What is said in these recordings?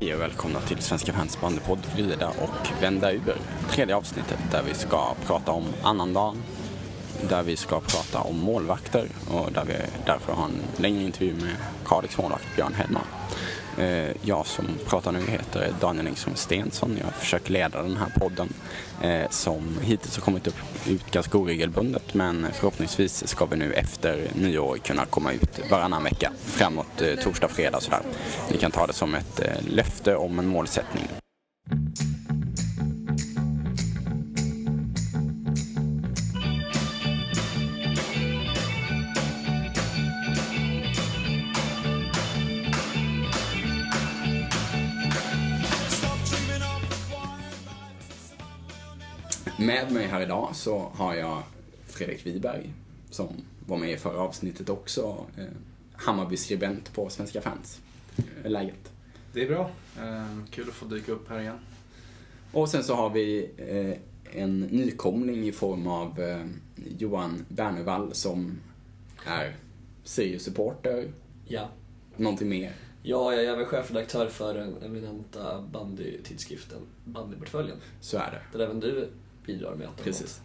Hej och välkomna till Svenska fans bandypodd Vrida och vända ur. Tredje avsnittet där vi ska prata om annandagen, där vi ska prata om målvakter och där vi därför har en längre intervju med Kalix målvakt Björn Hedman. Eh, jag som pratar nu heter Daniel Engström Stensson. Jag försöker leda den här podden eh, som hittills har kommit upp, ut ganska oregelbundet men förhoppningsvis ska vi nu efter nyår kunna komma ut varannan vecka framåt eh, torsdag, fredag sådär. Ni kan ta det som ett löfte om en målsättning. Med mig här idag så har jag Fredrik Wiberg som var med i förra avsnittet också. Eh, Hammarby-skribent på Svenska fans. Hur är läget? Det är bra. Eh, kul att få dyka upp här igen. Och sen så har vi eh, en nykomling i form av eh, Johan Bernevall som är Sirius-supporter. Ja. Någonting mer? Ja, jag är även chefredaktör för den eminenta bandytidskriften Bandyportföljen. Så är det. Där även du bidrar med att Precis.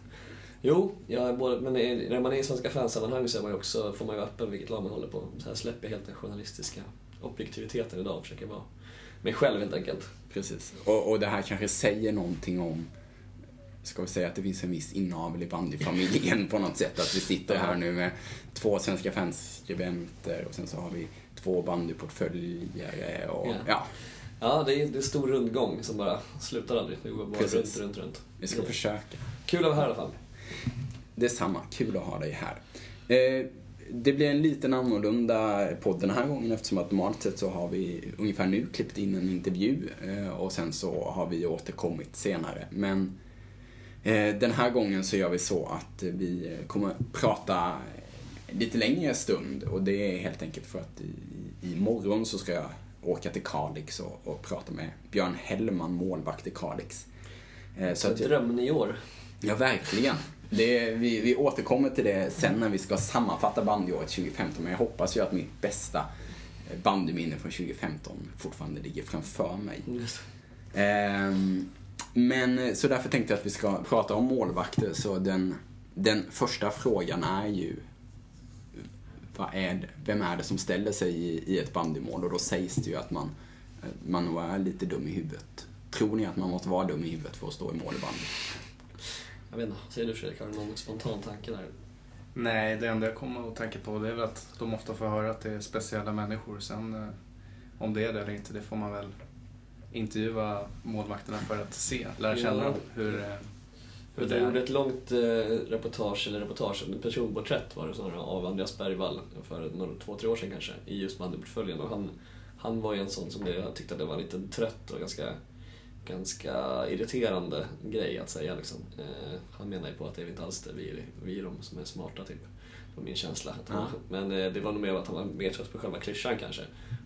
Jo, jag både, men är- när man är i Svenska fansammanhang så är man ju också, får man ju öppen vilket lag man håller på. Så här släpper jag helt den journalistiska objektiviteten idag och försöker vara mig själv helt enkelt. Precis. Och, och det här kanske säger någonting om Ska vi säga att det finns en viss inavel i bandyfamiljen på något sätt? Att vi sitter här nu med två svenska fanskribenter och sen så har vi två bandyportföljare och Ja. ja, Ja, det är, det är stor rundgång som bara slutar aldrig. Det går bara Precis. runt, runt, runt. vi ska försöka. Kul att vara här i alla fall. Detsamma, kul att ha dig här. Eh, det blir en liten annorlunda podd den här gången eftersom att normalt sett så har vi ungefär nu klippt in en intervju eh, och sen så har vi återkommit senare. Men eh, den här gången så gör vi så att vi kommer prata lite längre stund och det är helt enkelt för att i, imorgon så ska jag åka till Kalix och, och prata med Björn Hellman, målvakt i Kalix. Eh, Så drömnyår. Ja, verkligen. Det, vi, vi återkommer till det sen när vi ska sammanfatta bandyåret 2015, men jag hoppas ju att mitt bästa bandyminne från 2015 fortfarande ligger framför mig. Ehm, men så därför tänkte jag att vi ska prata om målvakter, så den, den första frågan är ju vad är det, vem är det som ställer sig i, i ett bandymål? Och då sägs det ju att man, eh, man nog är lite dum i huvudet. Tror ni att man måste vara dum i huvudet för att stå i mål i bandy? Jag vet inte, säger du Fredrik, har du någon spontan tanke där? Nej, det enda jag kommer att tänka på det är väl att de ofta får höra att det är speciella människor. Sen eh, om det är det eller inte, det får man väl intervjua målvakterna för att se, lära känna hur, det gjorde ett långt eh, reportage, eller reportage, en personporträtt var det snarare, av Andreas Bergvall för några, två, tre år sedan kanske, i just bandyportföljen. Och han, han var ju en sån som jag tyckte att det var en liten trött och ganska, ganska irriterande grej att säga. Liksom. Eh, han menar ju på att det är inte alls det, vi, vi är de som är smarta typ. Det var min känsla. Han, Men eh, det var nog mer att han var mer trött på själva klyschan kanske.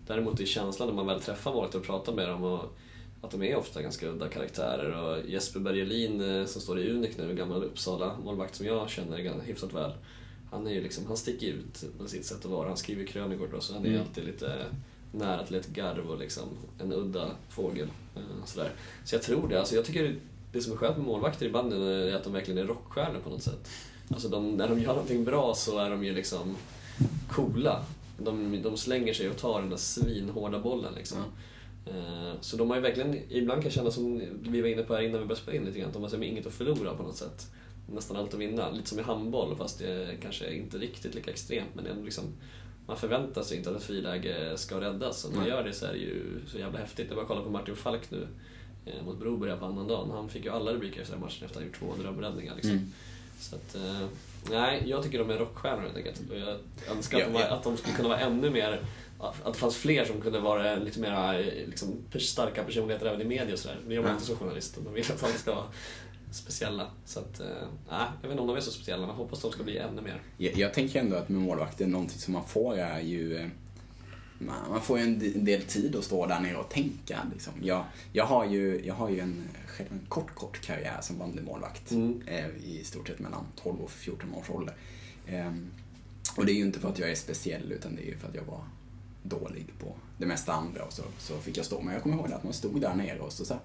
Däremot är känslan när man väl träffar målvakter och pratar med dem och att de är ofta ganska udda karaktärer. Och Jesper Bergelin eh, som står i Unik nu, gammal Uppsala målvakt som jag känner hyfsat väl. Han, är ju liksom, han sticker ut på sitt sätt att vara. Han skriver krönikor då, så han är Mm. alltid lite nära till ett garv och liksom en udda fågel. eh, Sådär. Så jag tror det. Alltså jag tycker det som är skönt med målvakter i banden är att de verkligen är rockstjärnor på något sätt. Alltså de, när de gör någonting bra så är de ju liksom coola. De, de slänger sig och tar den där svinhårda bollen liksom. Eh, Så de har ju verkligen, ibland kan känna som vi var inne på här innan vi började spela in lite grann, att de har som inget att förlora på något sätt. Nästan allt att vinna. Lite som i handboll fast det kanske inte riktigt lika extremt men ändå liksom man förväntar sig inte att ett friläge ska räddas. Om man Nej. gör det så är det ju så jävla häftigt. Jag bara kolla på Martin Falk nu eh, mot Broberg på annandagen. Han fick ju alla rubriker efter den matchen efter att ha gjort två drömräddningar. Liksom. Mm. Så att, eh, nej, jag tycker de är rockstjärnor helt enkelt. Och jag önskar att, Ja, de, var, ja. att de skulle kunna vara ännu mer att det fanns fler som kunde vara lite mer liksom, starka personligheter även i media och sådär. Men jag var Ja. inte så journalist. De vill att de ska vara speciella. Så att, eh, jag vet inte om de är så speciella, men jag hoppas de ska bli ännu mer. Jag, jag tänker ändå att med målvakter, någonting som man får är ju... eh, Man man får ju en del tid att stå där nere och tänka. Liksom. Jag, jag, har ju, jag har ju en, själv en kort, kort karriär som bandymålvakt. Mm. Eh, I stort sett mellan 12 och 14 års ålder. Ehm, och det är ju inte för att jag är speciell, utan det är ju för att jag var dålig på det mesta andra och så, så fick jag stå. Men jag kommer ihåg att man stod där nere och så, så här,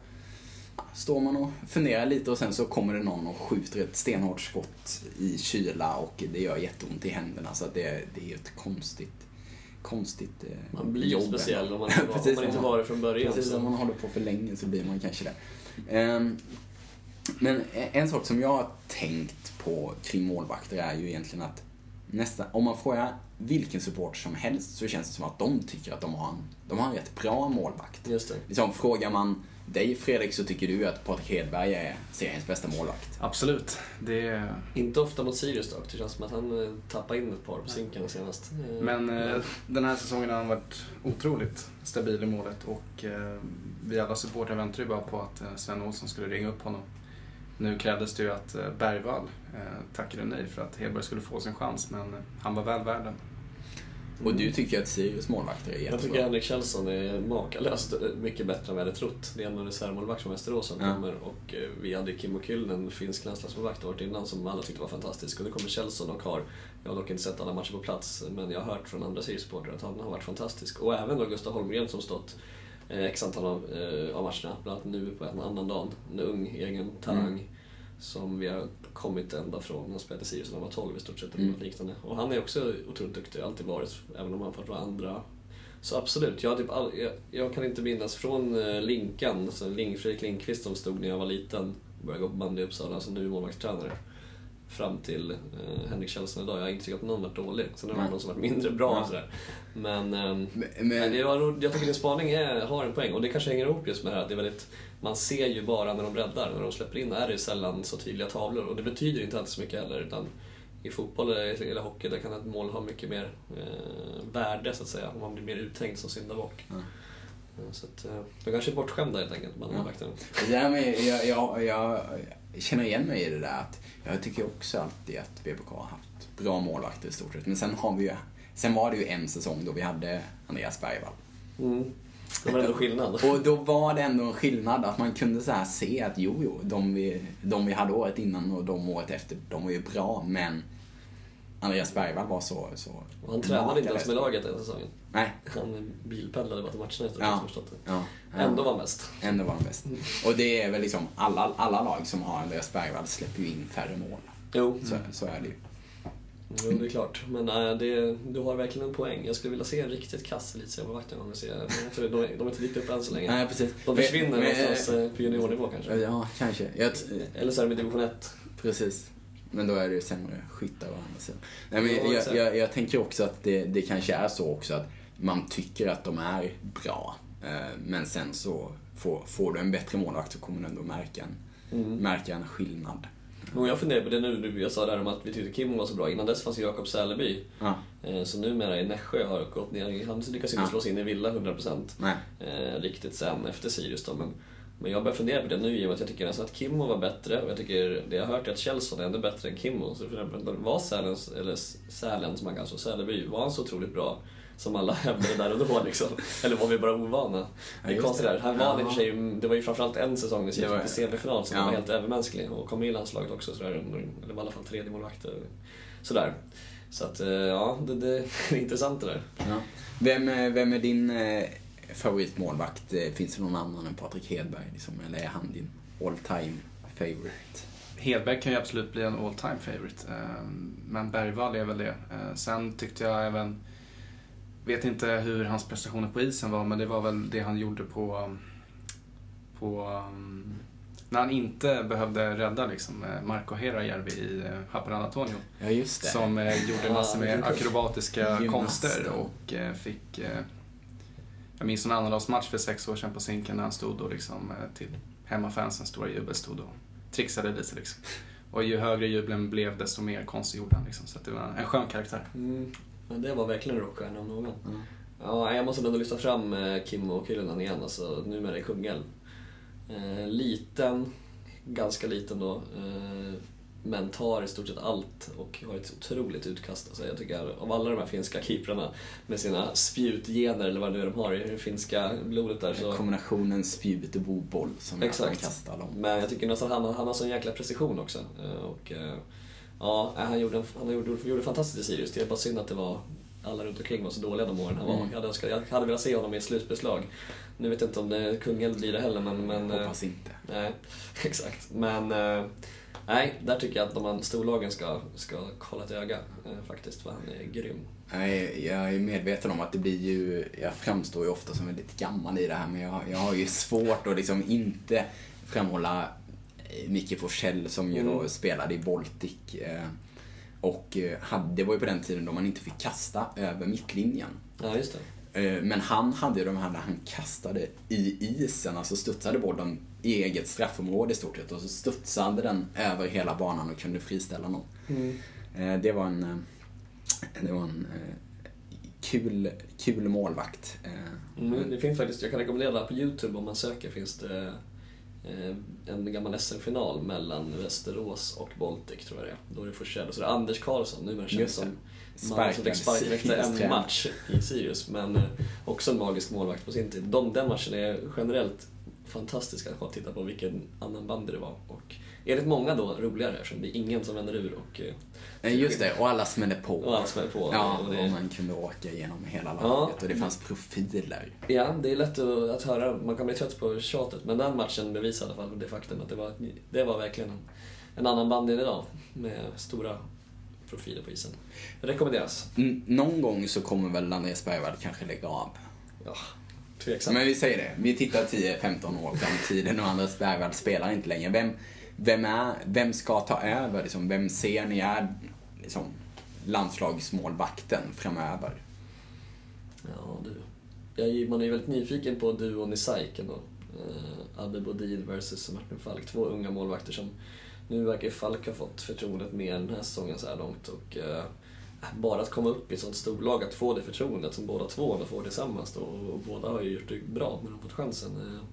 står man och funderar lite och sen så kommer det någon och skjuter ett stenhårt skott i kyla och det gör jätteont i händerna så det, det är ett konstigt konstigt eh, Man blir jobb speciell om man inte var, Precis, om man inte var det från början. Precis, så- om man håller på för länge så blir man kanske det. Ehm, men en sak som jag har tänkt på kring målvakter är ju egentligen att nästa, om man frågar vilken supporter som helst så känns det som att de tycker att de har en, de har en rätt bra målvakt. Just det. Liksom, frågar man dig Fredrik så tycker du att Patrik Hedberg är seriens bästa målvakt. Absolut. Det är... Inte ofta mot Sirius dock. Det känns som att han eh, tappade in ett par på sinken senast. Eh, Men eh, den här säsongen har han varit otroligt stabil i målet och eh, vi alla supportrar väntade ju bara på att eh, Sven Olsson skulle ringa upp honom. Nu krävdes det ju att eh, Bergvall eh, tackade nej för att Hedberg skulle få sin chans men eh, han var väl värd den. Och du tycker att Sirius målvakter är Jag jättebra. tycker Henrik Kjellson är makalöst mycket bättre än vad jag hade trott. Det är en reservmålvakt från Västerås som Ja. kommer och eh, vi hade Kimmo Kyllnen, finsk landslagsmålvakt året innan, som alla tyckte var fantastisk. Och nu kommer Kjellson och har, jag har dock inte sett alla matcher på plats, men jag har hört från andra Sirius-supportrar att han har varit fantastisk. Och även då Gustav Holmgren som stått eh, x antal av, eh, av matcherna, bland annat nu på en annan dag. En ung egen talang. Mm. Som vi har kommit ända från. Han spelade Sirius när han var 12 i stort sett, eller Mm. liknande. Och han är också otroligt duktig, alltid varit, även om han fått vara andra så absolut, jag, har typ all, jag, jag kan inte minnas från eh, Linkan, alltså Link, Fredrik Lindqvist som stod när jag var liten och började gå på bandy i Uppsala, alltså nu målvaktstränare. Fram till eh, Henrik Kjellson idag. Jag har inte tyckt att någon varit dålig. Sen har det varit någon som varit mindre bra Ja. sådär. Men, ehm, Men, men ro- jag tycker din spaning är, har en poäng och det kanske hänger ihop just med det här att det är väldigt, man ser ju bara när de breddar, när de släpper in är det sällan så tydliga tavlor och det betyder inte alltid så mycket heller utan i fotboll eller eller hockey där kan ett mål ha mycket mer eh, värde så att säga, om man blir mer uthängd som syndabock. Ja. Eh, Så att, eh, de kanske är bortskämda helt enkelt, man Ja. Det där med, jag, jag, jag känner igen mig i det där att jag tycker också alltid att BBK har haft bra målvakter i stort sett. Men sen har vi ju, sen var det ju en säsong då vi hade Andreas Bergvall. Mm. Det var ändå skillnad. Och då var det ändå en skillnad att man kunde så se att jo, jo, de vi, de vi hade året innan och de året efter, de var ju bra, men Andreas Bergvall var så... så Och han tränade inte ens med laget den säsongen. Nej. Han bilpendlade bara till matcherna sett, Ja. förstått det. Ja. Ändå var han bäst. Ändå var han bäst. Och det är väl liksom, alla, alla lag som har Andreas Bergvall släpper ju in färre mål. Jo, Så, så är det ju. Jo, det är klart. Men äh, det, du har verkligen en poäng. Jag skulle vilja se en riktigt kass elitseriemålvakt en gång. men De, de är inte dit upp än så länge. Nej, precis. De försvinner Men- men- någonstans eh, på juniornivå kanske. Ja, kanske. Jag, Eller så är de i division 1. precis. Men då är det ju sämre skyttar å andra sidan. Nej, men Ja, jag, jag, jag tänker också att det, det kanske är så också att man tycker att de är bra. Eh, Men sen så får, får du en bättre målvakt så kommer du ändå märka en, Mm. märka en skillnad. Och jag funderar på det nu, jag sa där om att vi tyckte Kim var så bra. Innan dess fanns ju Jakob Säleby. Ja, Eh, numera i Nässjö har gått ner, han lyckas inte Ja. slå sig in i Villa 100% nej. eh, riktigt sen efter Sirius då. Men, men jag börjar fundera på det nu i och med att jag tycker nästan att Kimmo var bättre och jag tycker, det jag har hört är att Kjellson är ännu bättre än Kimmo. Så för exempel, var Sälens, eller Sälen som man kallar Säleby, var han så otroligt bra? Som alla hävdade där och då liksom. Eller var vi bara ovana? Det är konstigt det. där. Han var och för sig, det var ju framförallt en säsong vi Det gick till semifinal som ja. var helt övermänsklig och kom i landslaget också sådär, eller var i alla fall tredje målvakt Sådär. Så att, eh, ja, det, det är intressant det där. Ja. Vem, är- vem är din eh, favoritmålvakt? Eh, Finns det någon annan än Patrik Hedberg? Liksom, eller är han din all time favorite? Hedberg kan ju absolut bli en all time favorite. eh, Men Bergvall är väl det. Eh, Sen tyckte jag även, vet inte hur hans prestationer på isen var, men det var väl det han gjorde på, på när han inte behövde rädda liksom, Marco Herrajärvi i Haparanda Antonio. Ja, just det. Som gjorde massor med akrobatiska konster och fick... Jag minns en annandagsmatch för sex år sedan på Zinken när han stod och liksom eh, till hemmafansens stora jubel stod och trixade lite liksom. Och ju högre jubeln blev desto mer konst gjorde han liksom. Så att det var en skön karaktär. Mm. Men det var verkligen en rockstjärna om någon. Ja. Ja, jag måste ändå lyfta fram eh, Kimmo och Kyllönen igen, alltså numera i Kungälv. Eh, liten, ganska liten då, eh, men tar i stort sett allt och har ett otroligt utkast. Alltså jag tycker av alla de här finska keeprarna med sina spjutgener eller vad det nu är de har i det finska blodet där så... Kombinationen spjut och boboll som gör att man Exakt. kastar dem. Men jag tycker nästan han, han har sån jäkla precision också. Eh, Och, eh, ja, han gjorde, en- han gjorde, gjorde fantastiskt i Sirius. Det är bara synd att det var alla runt omkring var så dåliga de åren han var. Mm. Jag, hade, önskat- jag hade velat se honom i ett slutspelslag. Nu vet jag inte om det Kungälv blir det heller, men... men eh, Hoppas inte. Nej, exakt. Men eh, nej, där tycker jag att de här storlagen ska, ska kolla ett öga eh, faktiskt, för han är grym. Nej, jag är medveten om att det blir ju, jag framstår ju ofta som väldigt gammal i det här men jag, jag har ju svårt att liksom inte framhålla eh, Micke Forsell som ju då Mm. spelade i Baltic. eh, Och eh, hade, det var ju på den tiden då man inte fick kasta över mittlinjen. Ja, just det. Eh, Men han hade ju de här där han kastade i isen, alltså studsade bollen i eget straffområde i stort sett och så studsade den över hela banan och kunde friställa någon. Eh, Det var en, eh, det var en eh, kul, kul målvakt. Mm, det finns faktiskt, jag kan rekommendera det på Youtube om man söker finns det en gammal SM-final mellan Västerås och Baltic tror jag det är. Då är det Forsell och så är det Anders Karlsson, numera känd som mannen som fick sparken efter en match i Sirius. Men också en magisk målvakt på sin tid. De, den matchen är generellt fantastisk att titta på vilken annan bandy det var. Och enligt många då roligare eftersom det är ingen som vänder ur och, eh, Eh, Just det, och alla smällde på. och alla smäller på. Ja, och och det, man kunde åka igenom hela Ja. laget och det fanns profiler. Ja, det är lätt att, att höra. Man kan bli trött på tjatet. Men den matchen bevisar i alla fall det faktum att det var, det var verkligen en, en annan band än idag. Med stora profiler på isen. Rekommenderas. N- någon gång så kommer väl Andreas Bergvall kanske lägga av. Ja, tveksamt. Men vi säger det, vi tittar 10-15 år fram i tiden och Andreas Bergvall spelar inte längre. Vem, vem, är, vem ska ta över? Liksom, vem ser ni är liksom, landslagsmålvakten framöver? Ja, du. Jag, man är ju väldigt nyfiken på duon i SAIK ändå. Uh, Abbe Bodil versus Martin Falk. Två unga målvakter som... Nu verkar Falk ha fått förtroendet mer den här säsongen så här långt. Och, eh, bara att komma upp i ett sånt storlag, att få det förtroendet som båda två ändå får tillsammans då. Och båda har ju gjort det bra när de fått chansen. Eh,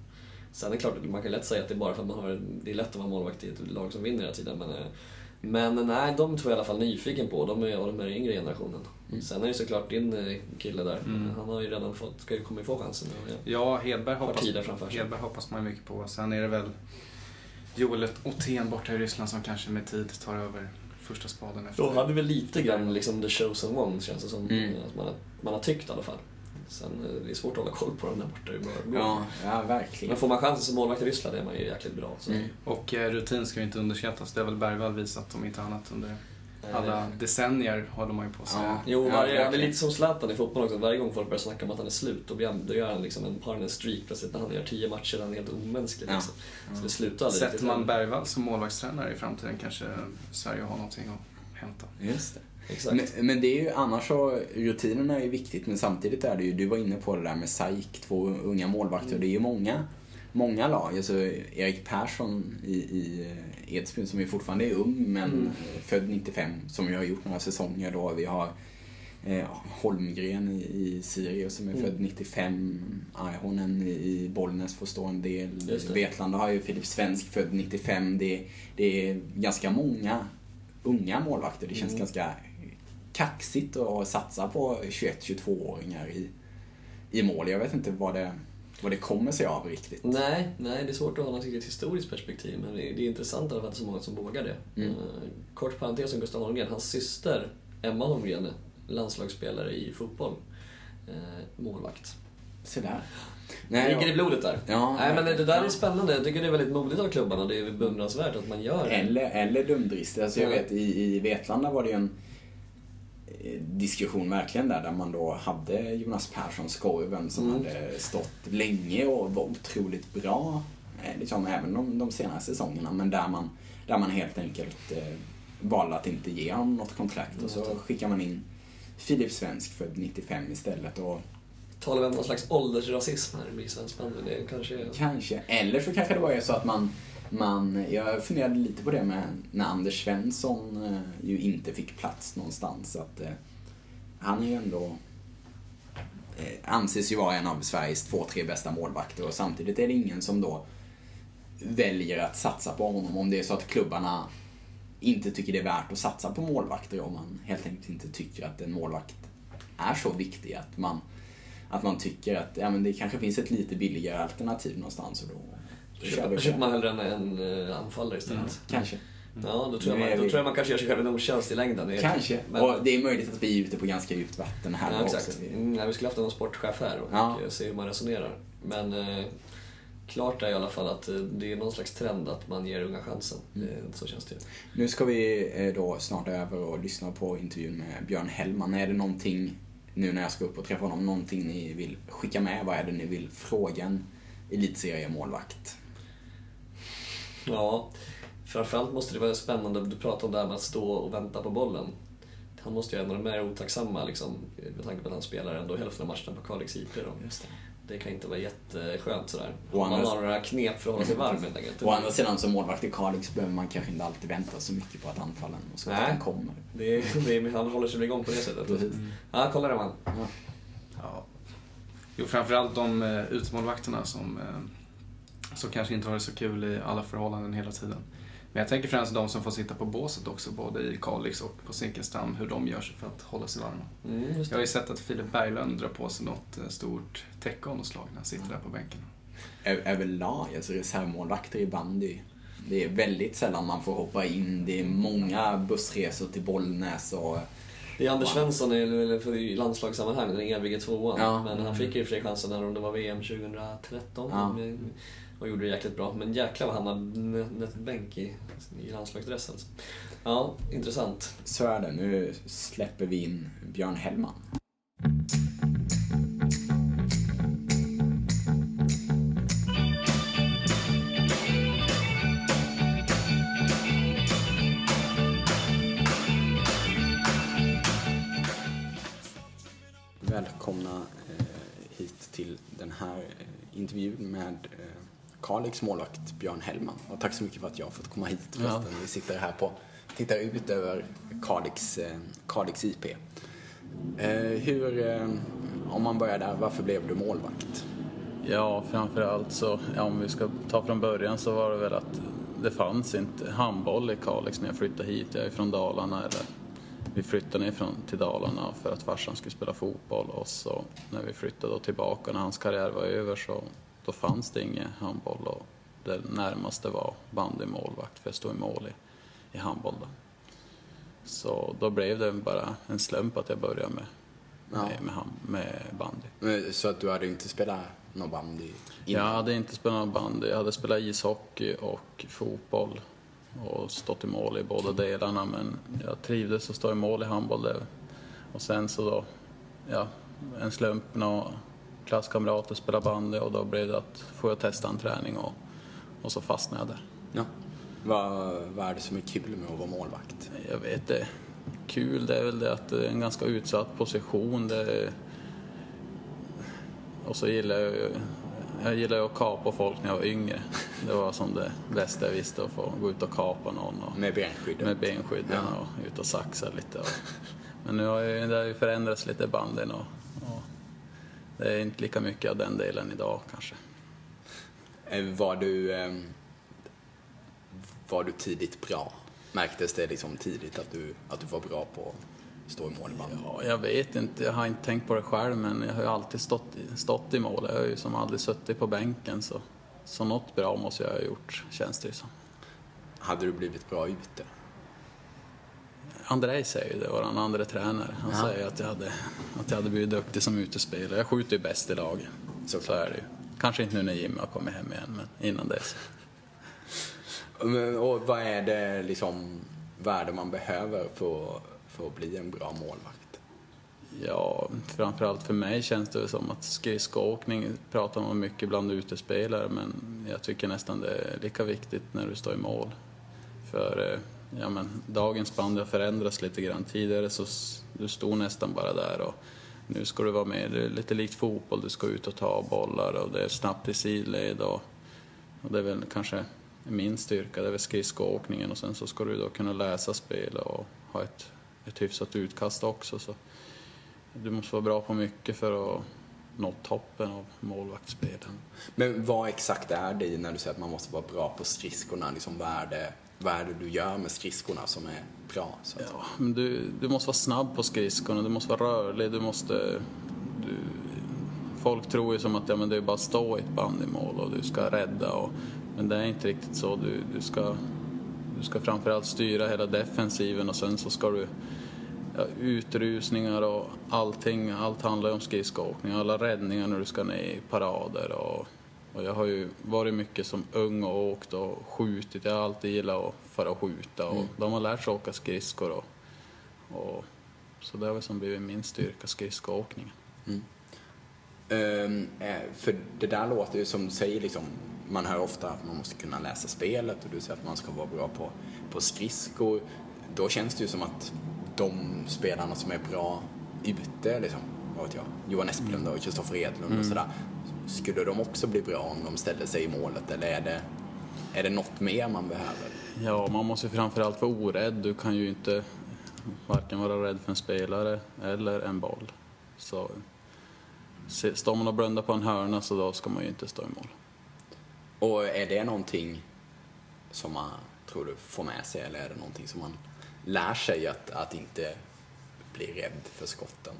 Sen är det klart, man kan lätt säga att det är bara för att man har, det är lätt att vara målvakt i ett lag som vinner hela tiden. Men, eh, men nej, de är jag i alla fall nyfiken på. De är av den här yngre generationen. Sen är det såklart din eh, kille där. Mm. Han har ju redan fått, ska ju komma få chansen. nu. Ja, Hedberg hoppas. Hedberg hoppas man mycket på. Sen är det väl Joel Othén borta i Ryssland som kanske med tid tar över första spaden efter. Då hade vi lite grann liksom the chosen one känns det som. Mm. Att man, har, man har tyckt i alla fall. Sen eh, det är svårt att hålla koll på dem där borta. det går. Ja, ja verkligen. Men får man chansen som målvakt i Ryssland är man ju jäkligt bra. Så. Mm. Och eh, rutin ska ju inte underskattas. Det har väl Bergvall visat om inte annat under alla decennier håller man ju på säga. Ja. Jo, Ja, varje, han är verkligen. lite som Zlatan i fotboll också. Varje gång folk börjar snacka om att han är slut, då, blir han, då gör han liksom en en streak plötsligt när han gör tio matcher. Han är helt omänsklig. Ja. Liksom. Så det slutar aldrig Sätter man. Bergvall som målvaktstränare i framtiden kanske Sverige har någonting att hämta. Just det. Exakt. Men, men det är ju annars så, rutinerna är ju viktigt men samtidigt är det ju, du var inne på det där med SAIK, två unga målvakter. Mm. Det är ju många, många lag. Alltså Erik Persson i, i eh, Edsbyn som ju fortfarande är ung men Mm. född 95 som ju har gjort några säsonger då. Vi har eh, Holmgren i, i Sirius som är Mm. född 95. Arhonen i, i Bollnäs får stå en del. Vetlanda har ju Filip Svensk född 95. Det, det är ganska många unga målvakter. Det känns Mm. ganska kaxigt att satsa på 21-22-åringar i, i mål. Jag vet inte vad det, vad det kommer sig av riktigt. Nej, nej, det är svårt att ha något riktigt historiskt perspektiv, men det det är intressant i att det är så många som vågar det. Mm. Eh, kort parentes om Gustav Holmgren. Hans syster, Emma Holmgren, landslagsspelare i fotboll. Eh, målvakt. Så där. Det Nej, ligger i ja. blodet där. Ja, Nej, men det där är spännande. Jag tycker det är väldigt modigt av klubbarna. Det är beundransvärt att man gör det. Eller, eller dumdristigt. Alltså jag Ja. vet i, i Vetlanda var det ju en diskussion verkligen där, där man då hade Jonas Persson, skorven, som Mm. hade stått länge och var otroligt bra. eh, Liksom, även de, de senaste säsongerna, men där man, där man helt enkelt eh, valde att inte ge honom något kontrakt. Och så Mm. skickar man in Filip Svensk född 95 istället. Och Talar vi om någon slags åldersrasism här i svensk bandy? Det kanske... Kanske. Eller så kanske det bara är så att man, man jag funderade lite på det med när Anders Svensson eh, ju inte fick plats någonstans. Att, eh, han är ju ändå eh, anses ju vara en av Sveriges två, tre bästa målvakter och samtidigt är det ingen som då väljer att satsa på honom om det är så att klubbarna inte tycker det är värt att satsa på målvakter om man helt enkelt inte tycker att en målvakt är så viktig att man, att man tycker att ja, men det kanske finns ett lite billigare alternativ någonstans och då, då Köper, man hellre en, en eh, anfallare istället. Kanske. Ja, då tror, jag man, då tror jag man kanske gör sig själv en otjänst i längden. Kanske. Men, Och det är möjligt att vi är ute på ganska djupt vatten här ja, också. exakt. Mm, nej, vi skulle haft någon sportchef här och Ja. se hur man resonerar. Men eh, klart är i alla fall att eh, det är någon slags trend att man ger unga chansen. Mm. Så känns det. Nu ska vi eh, då snart över och lyssna på intervjun med Björn Hellman. Är det någonting, nu när jag ska upp och träffa honom, någonting ni vill skicka med? Vad är det ni vill fråga en elitseriemålvakt? Ja, framförallt måste det vara spännande, du pratade om det här med att stå och vänta på bollen. Han måste ju ändå vara mer otacksamma liksom, med tanke på att han spelar ändå hälften av matcherna på Kalix IP. Då. Just det. Det kan inte vara jätteskönt sådär. Och man annars- har några knep för att hålla sig varm helt enkelt. Å andra sidan som målvakt i Kalix behöver man kanske inte alltid vänta så mycket på att anfallen och skotten Nej. kommer. Det är, det är, han håller sig igång på det sättet. Precis. Ja, kolla det man. Ja. Jo, framförallt de uh, utemålvakterna som, eh, som kanske inte har det så kul i alla förhållanden hela tiden. Men jag tänker främst de som får sitta på båset också, både i Kalix och på Zinkensdamm, hur de gör sig för att hålla sig varma. Mm, Jag har ju sett att Filip Berglund drar på sig något eh, stort täcke av något slag när han sitter där på bänken. Överlag, alltså reservmålvakter i bandy. Det är väldigt sällan man får hoppa in. Det är många bussresor till Bollnäs och... Det är Anders. Svensson i, landslagssammanhang, den evige tvåan. Ja. Men han fick ju i och för sig chansen när det var VM 2013 Ja. Och gjorde det jäkligt bra. Men jäklar vad han har nött bänk i, i landslagsdress alltså. Ja, intressant. Så är det. Nu släpper vi in Björn Hellman. Välkomna eh, hit till den här eh, intervjun med eh, Kalix målvakt Björn Hellman. Och tack så mycket för att jag har fått komma hit förresten. Vi sitter här på, tittar ut över Kalix, eh, Kalix IP. Eh, hur, eh, om man börjar där, varför blev du målvakt? Ja, framförallt så, ja, om vi ska ta från början så var det väl att det fanns inte handboll i Kalix när jag flyttade hit. Jag är från Dalarna, eller vi flyttade ner från, till Dalarna för att farsan skulle spela fotboll och så när vi flyttade tillbaka när hans karriär var över så då fanns det ingen handboll och det närmaste var bandymålvakt för jag stod i mål i, i handboll då. Så då blev det bara en slump att jag började med, Ja. med, med, med bandy. Eh, Så att du hade inte spelat någon bandy innan? Jag hade inte spelat någon bandy. Jag hade spelat ishockey och fotboll och stått i mål i båda delarna men jag trivdes att stå i mål i handboll. Och sen så då, ja, en slump när klasskamrater spelade bandy och då blev det att få jag testa en träning och, och så fastnade jag där. Ja. Vad, vad är det som är kul med att vara målvakt? Jag vet det. Kul det är väl det att det är en ganska utsatt position. Det. Och så gillar jag jag gillar att kapa folk när jag var yngre. Det var som det bästa jag visste, att få gå ut och kapa någon och, Med benskyddet? med benskydden Ja. och ut och saxa lite. Och, men nu har ju, det har ju förändrats lite banden och det är inte lika mycket av den delen idag kanske. Eh, Var du, eh, var du tidigt bra? Märktes det liksom tidigt att du, att du var bra på att stå i mål i bandy? Ja, jag vet inte, jag har inte tänkt på det själv men jag har ju alltid stått stått i mål. Jag har ju som aldrig suttit på bänken så, så något bra måste jag ha gjort känns det ju som. Hade du blivit bra ute? Andrej säger ju det, vår andra tränare. Han Ja. säger att jag, hade, att jag hade blivit duktig som utespelare. Jag skjuter ju bäst i laget. Såklart. Så är det ju. Kanske inte nu när Jimmy har kommit hem igen men innan dess. Men, Och vad är det liksom, vad är det man behöver för, för att bli en bra målvakt? Ja, framförallt för mig känns det som att skridskoåkning pratar man mycket bland utespelare men jag tycker nästan det är lika viktigt när du står i mål. För eh, ja, men, dagens band har förändrats lite grann. Tidigare så du stod nästan bara där och nu ska du vara med. Det är lite likt fotboll, du ska ut och ta bollar och det är snabbt i sidled och, och det är väl kanske min styrka, det är väl skridskoåkningen och sen så ska du då kunna läsa spel och ha ett, ett hyfsat utkast också. Så du måste vara bra på mycket för att nå toppen av målvaktsspelen. Men vad exakt är det i när du säger att man måste vara bra på skridskorna? Liksom, vad, är det, vad är det du gör med skridskorna som är bra? Så? Ja, men du, du måste vara snabb på skridskorna, du måste vara rörlig, du måste... Du, folk tror ju som att ja, men det är bara att stå i ett bandymål och du ska rädda, och, men det är inte riktigt så. Du, du, ska, du ska framförallt styra hela defensiven och sen så ska du ja, utrusningar och allting. Allt handlar ju om skridskoåkning. Alla räddningar när du ska ner i parader och, och jag har ju varit mycket som ung och åkt och skjutit. Jag har alltid gillat att fara och skjuta och de har lärt sig åka skridskor och, och så det har väl som blivit min styrka, skridskoåkningen. Ehm, eh, för det där låter ju som du säger, liksom, man hör ofta att man måste kunna läsa spelet och du säger att man ska vara bra på, på skridskor. Då känns det ju som att de spelarna som är bra ute, liksom, vad vet jag, Johan Esplund och Kristoffer Edlund och sådär, skulle de också bli bra om de ställde sig i målet eller är det, är det något mer man behöver? Ja, man måste framförallt vara orädd. Du kan ju inte varken vara rädd för en spelare eller en boll. Så står man och blundar på en hörna så då ska man ju inte stå i mål. Och är det någonting som man, tror du, får med sig eller är det någonting som man lär sig att, att inte bli rädd för skotten?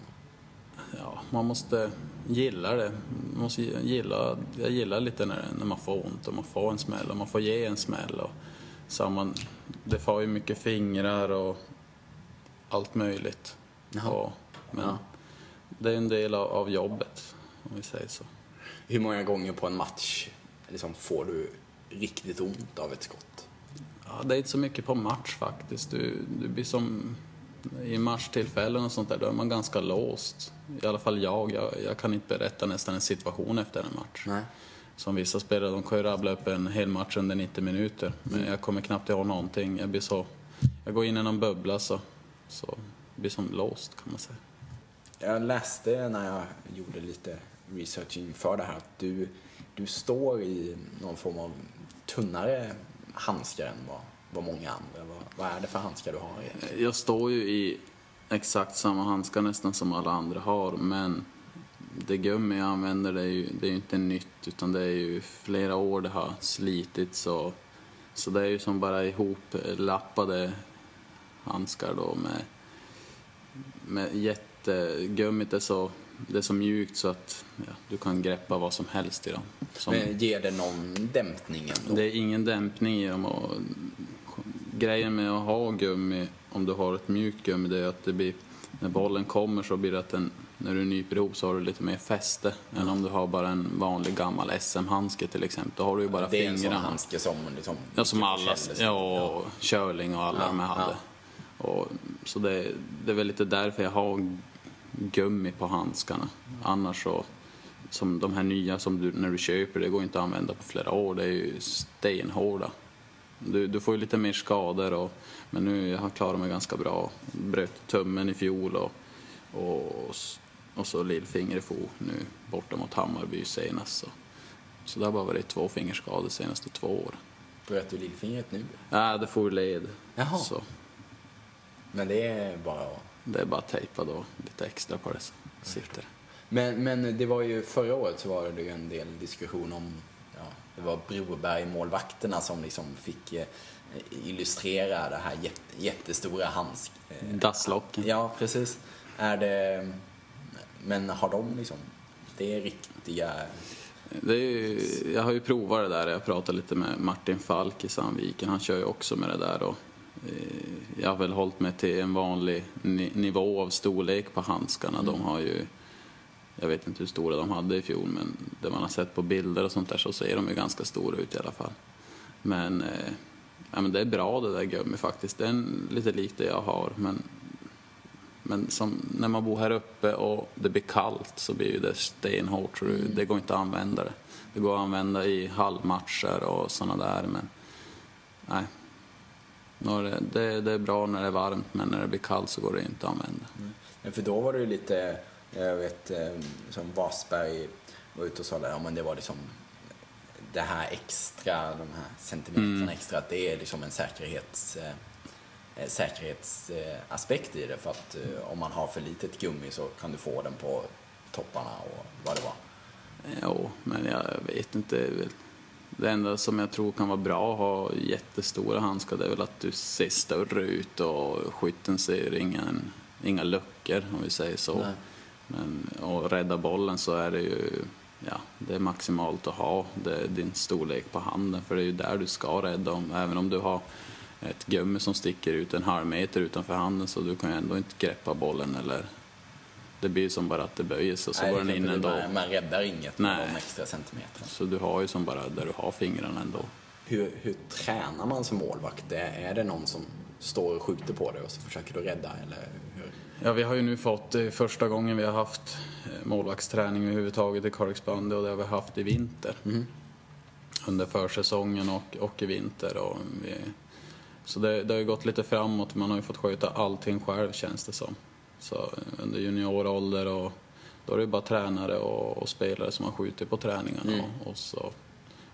Ja, man måste gilla det. Man måste gilla, jag gillar lite när, när man får ont och man får en smäll och man får ge en smäll. Och samma, det får ju mycket fingrar och allt möjligt. Och, men Ja. det är en del av, av jobbet, om vi säger så. Hur många gånger på en match liksom, får du riktigt ont av ett skott? Ja, det är inte så mycket på match faktiskt. Du, du blir som i matchtillfällen och sånt där, då är man ganska låst. I alla fall jag. Jag, jag kan inte berätta nästan en situation efter en match. Nej. Som vissa spelare, de kan ju rabbla upp en hel match under 90 minuter. Men jag kommer knappt ihåg någonting. Jag blir så... Jag går in i någon bubbla så... Så blir som låst kan man säga. Jag läste när jag gjorde lite research inför det här att du, du står i någon form av tunnare handskar än vad, vad många andra. Vad, vad är det för handskar du har egentligen? Jag står ju i exakt samma handskar nästan som alla andra har, men det gummi jag använder det är ju, det är ju inte nytt utan det är ju flera år det har slitits och så det är ju som bara ihoplappade handskar då med, med jättegummit är så, det är så mjukt så att ja, du kan greppa vad som helst i dem. Som, Men ger det någon dämpning ändå? det är ingen dämpning i dem och grejen med att ha gummi, om du har ett mjukt gummi, det är att det blir, när bollen kommer så blir det att den, när du nyper ihop så har du lite mer fäste än om du har bara en vanlig gammal SM-handske till exempel. Då har du ju bara det är en sån fingrarna. handske som liksom... Ja, som alla, ja, och Körling och alla Ja, de hade. Och, så det, det är väl lite därför jag har gummi på handskarna. Annars så, som de här nya som du, när du köper, det går inte att använda på flera år. Det är ju stenhårda. Du, du får ju lite mer skador och, men nu jag har klarat mig ganska bra. Bröt tummen i fjol och, och, och så lillfinger i fot nu borta mot Hammarby senast. Så, så det har bara varit två fingerskador de senaste två åren. Bröt du lillfingret nu? Ja, det får led. Jaha. Så Men det är bara det är bara tejpa då lite extra på det så sitter. Men, men det var ju förra året så var det ju en del diskussion om, det var Broberg-målvakterna som liksom fick eh, illustrera det här jätte, jättestora handsk... Eh, Dasslocken. ja, precis. Är det... Men har de liksom... Det är riktiga... Det är ju, jag har ju provat det där, jag pratade lite med Martin Falk i Sandviken, han kör ju också med det där och eh, jag har väl hållit mig till en vanlig ni- nivå av storlek på handskarna. De har ju, jag vet inte hur stora de hade i fjol men det man har sett på bilder och sånt där så ser de ju ganska stora ut i alla fall. Men, eh, ja, men det är bra det där gummi faktiskt, det är en, lite likt det jag har men men som när man bor här uppe och det blir kallt så blir ju det stenhårt så det, det går inte att använda det. Det går att använda i halvmatcher och sådana där men nej. Det, det, det är bra när det är varmt men när det blir kallt så går det inte att använda. Men för då var det ju lite, jag vet, eh, som Wasberg var ute och sa där, ja men det var liksom det här extra, de här centimetrarna extra, att det är liksom en säkerhets, eh, eh, säkerhetsaspekt i det. För att eh, om man har för litet gummi så kan du få den på topparna och vad det var. Jo, men jag vet inte. det enda som jag tror kan vara bra att ha jättestora handskar det är väl att du ser större ut och skytten ser ingen, inga luckor om vi säger så. Nej. Men att rädda bollen så är det ju ja, det är maximalt att ha det din storlek på handen för det är ju där du ska rädda om. Även om du har ett gummi som sticker ut en halv meter utanför handen så du kan ju ändå inte greppa bollen eller det blir som bara att det böjer sig och så Nej, går den in ändå. Man, man räddar inget med de extra centimeterna. Så du har ju som bara där du har fingrarna ändå. Hur, hur tränar man som målvakt? Är det någon som står och skjuter på dig och så försöker du rädda? Eller? Ja, vi har ju nu fått eh, första gången vi har haft eh, målvaktsträning överhuvudtaget i Kalix bandy och det har vi haft i vinter. Under försäsongen och, och i vinter. Och vi, så det, det har ju gått lite framåt. Man har ju fått sköta allting själv känns det som. Så eh, under juniorålder och då är det ju bara tränare och, och spelare som har skjutit på träningarna. Och, och så.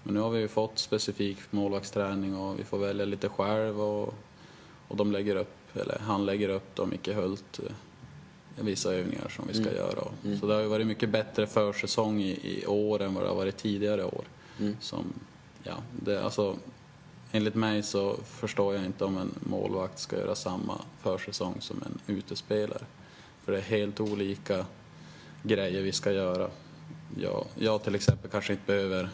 Men nu har vi ju fått specifik målvaktsträning och vi får välja lite själv och, och de lägger upp, eller han lägger upp då Micke Hult eh, vissa övningar som vi ska göra. Så det har ju varit mycket bättre försäsong i, i år än vad det har varit tidigare år. Som, ja, det, alltså, enligt mig så förstår jag inte om en målvakt ska göra samma försäsong som en utespelare. För det är helt olika grejer vi ska göra. Jag, jag till exempel kanske inte behöver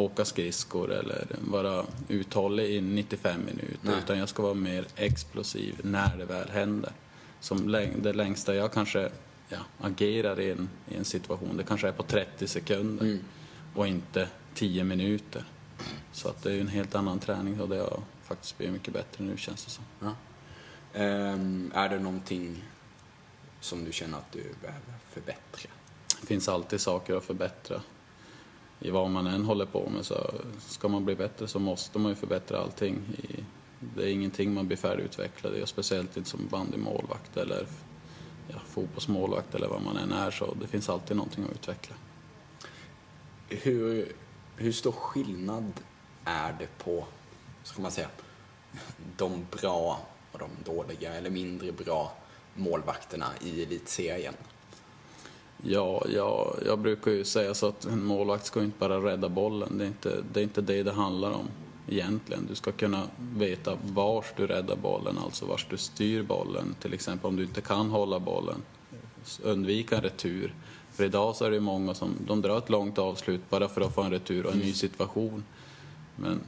åka skridskor eller vara uthållig i 95 minuter Nej. utan jag ska vara mer explosiv när det väl händer. Som läng- det längsta jag kanske ja, agerar i en, i en situation, det kanske är på 30 sekunder och inte 10 minuter. Så att det är ju en helt annan träning och det har faktiskt blivit mycket bättre nu känns det som. Ja. Ehm, är det någonting som du känner att du behöver förbättra? Det finns alltid saker att förbättra. I vad man än håller på med så ska man bli bättre så måste man ju förbättra allting. I, det är ingenting man blir färdigutvecklad i och speciellt inte som bandymålvakt eller ja, fotbollsmålvakt eller vad man än är så det finns alltid någonting att utveckla. Hur, hur stor skillnad är det på, ska man säga, de bra och de dåliga eller mindre bra målvakterna i elitserien? Ja, jag, jag brukar ju säga så att en målvakt ska ju inte bara rädda bollen. Det är inte det är inte det, det handlar om egentligen. Du ska kunna veta vars du räddar bollen, alltså vars du styr bollen. Till exempel om du inte kan hålla bollen, undvika en retur. För idag så är det ju många som de drar ett långt avslut bara för att få en retur och en ny situation. Men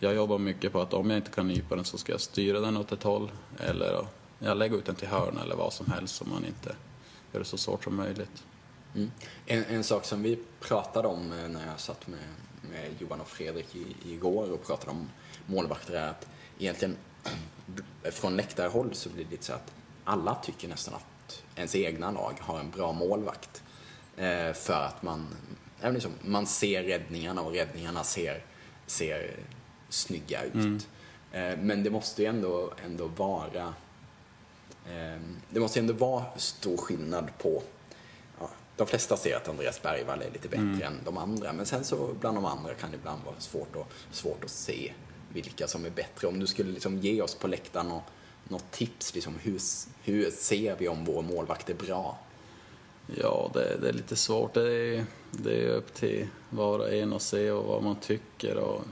jag jobbar mycket på att om jag inte kan nypa den så ska jag styra den åt ett håll eller jag lägger ut den till hörna eller vad som helst så man inte gör det så svårt som möjligt. Mm. En, en sak som vi pratade om eh, när jag satt med, med Johan och Fredrik i, igår och pratade om målvakter är att egentligen från läktarhåll så blir det lite så att alla tycker nästan att ens egna lag har en bra målvakt. Eh, för att man, ja, liksom, man ser räddningarna och räddningarna ser, ser snygga ut. Eh, men det måste ju ändå, ändå vara eh, det måste ju ändå vara stor skillnad på de flesta ser att Andreas Bergvall är lite bättre än de andra. Men sen så bland de andra kan det ibland vara svårt att, svårt att se vilka som är bättre. Om du skulle liksom ge oss på läktaren och, något tips, liksom, hur, hur ser vi om vår målvakt är bra? Ja, det, det är lite svårt. Det är, det är upp till var och en att se och vad man tycker. Och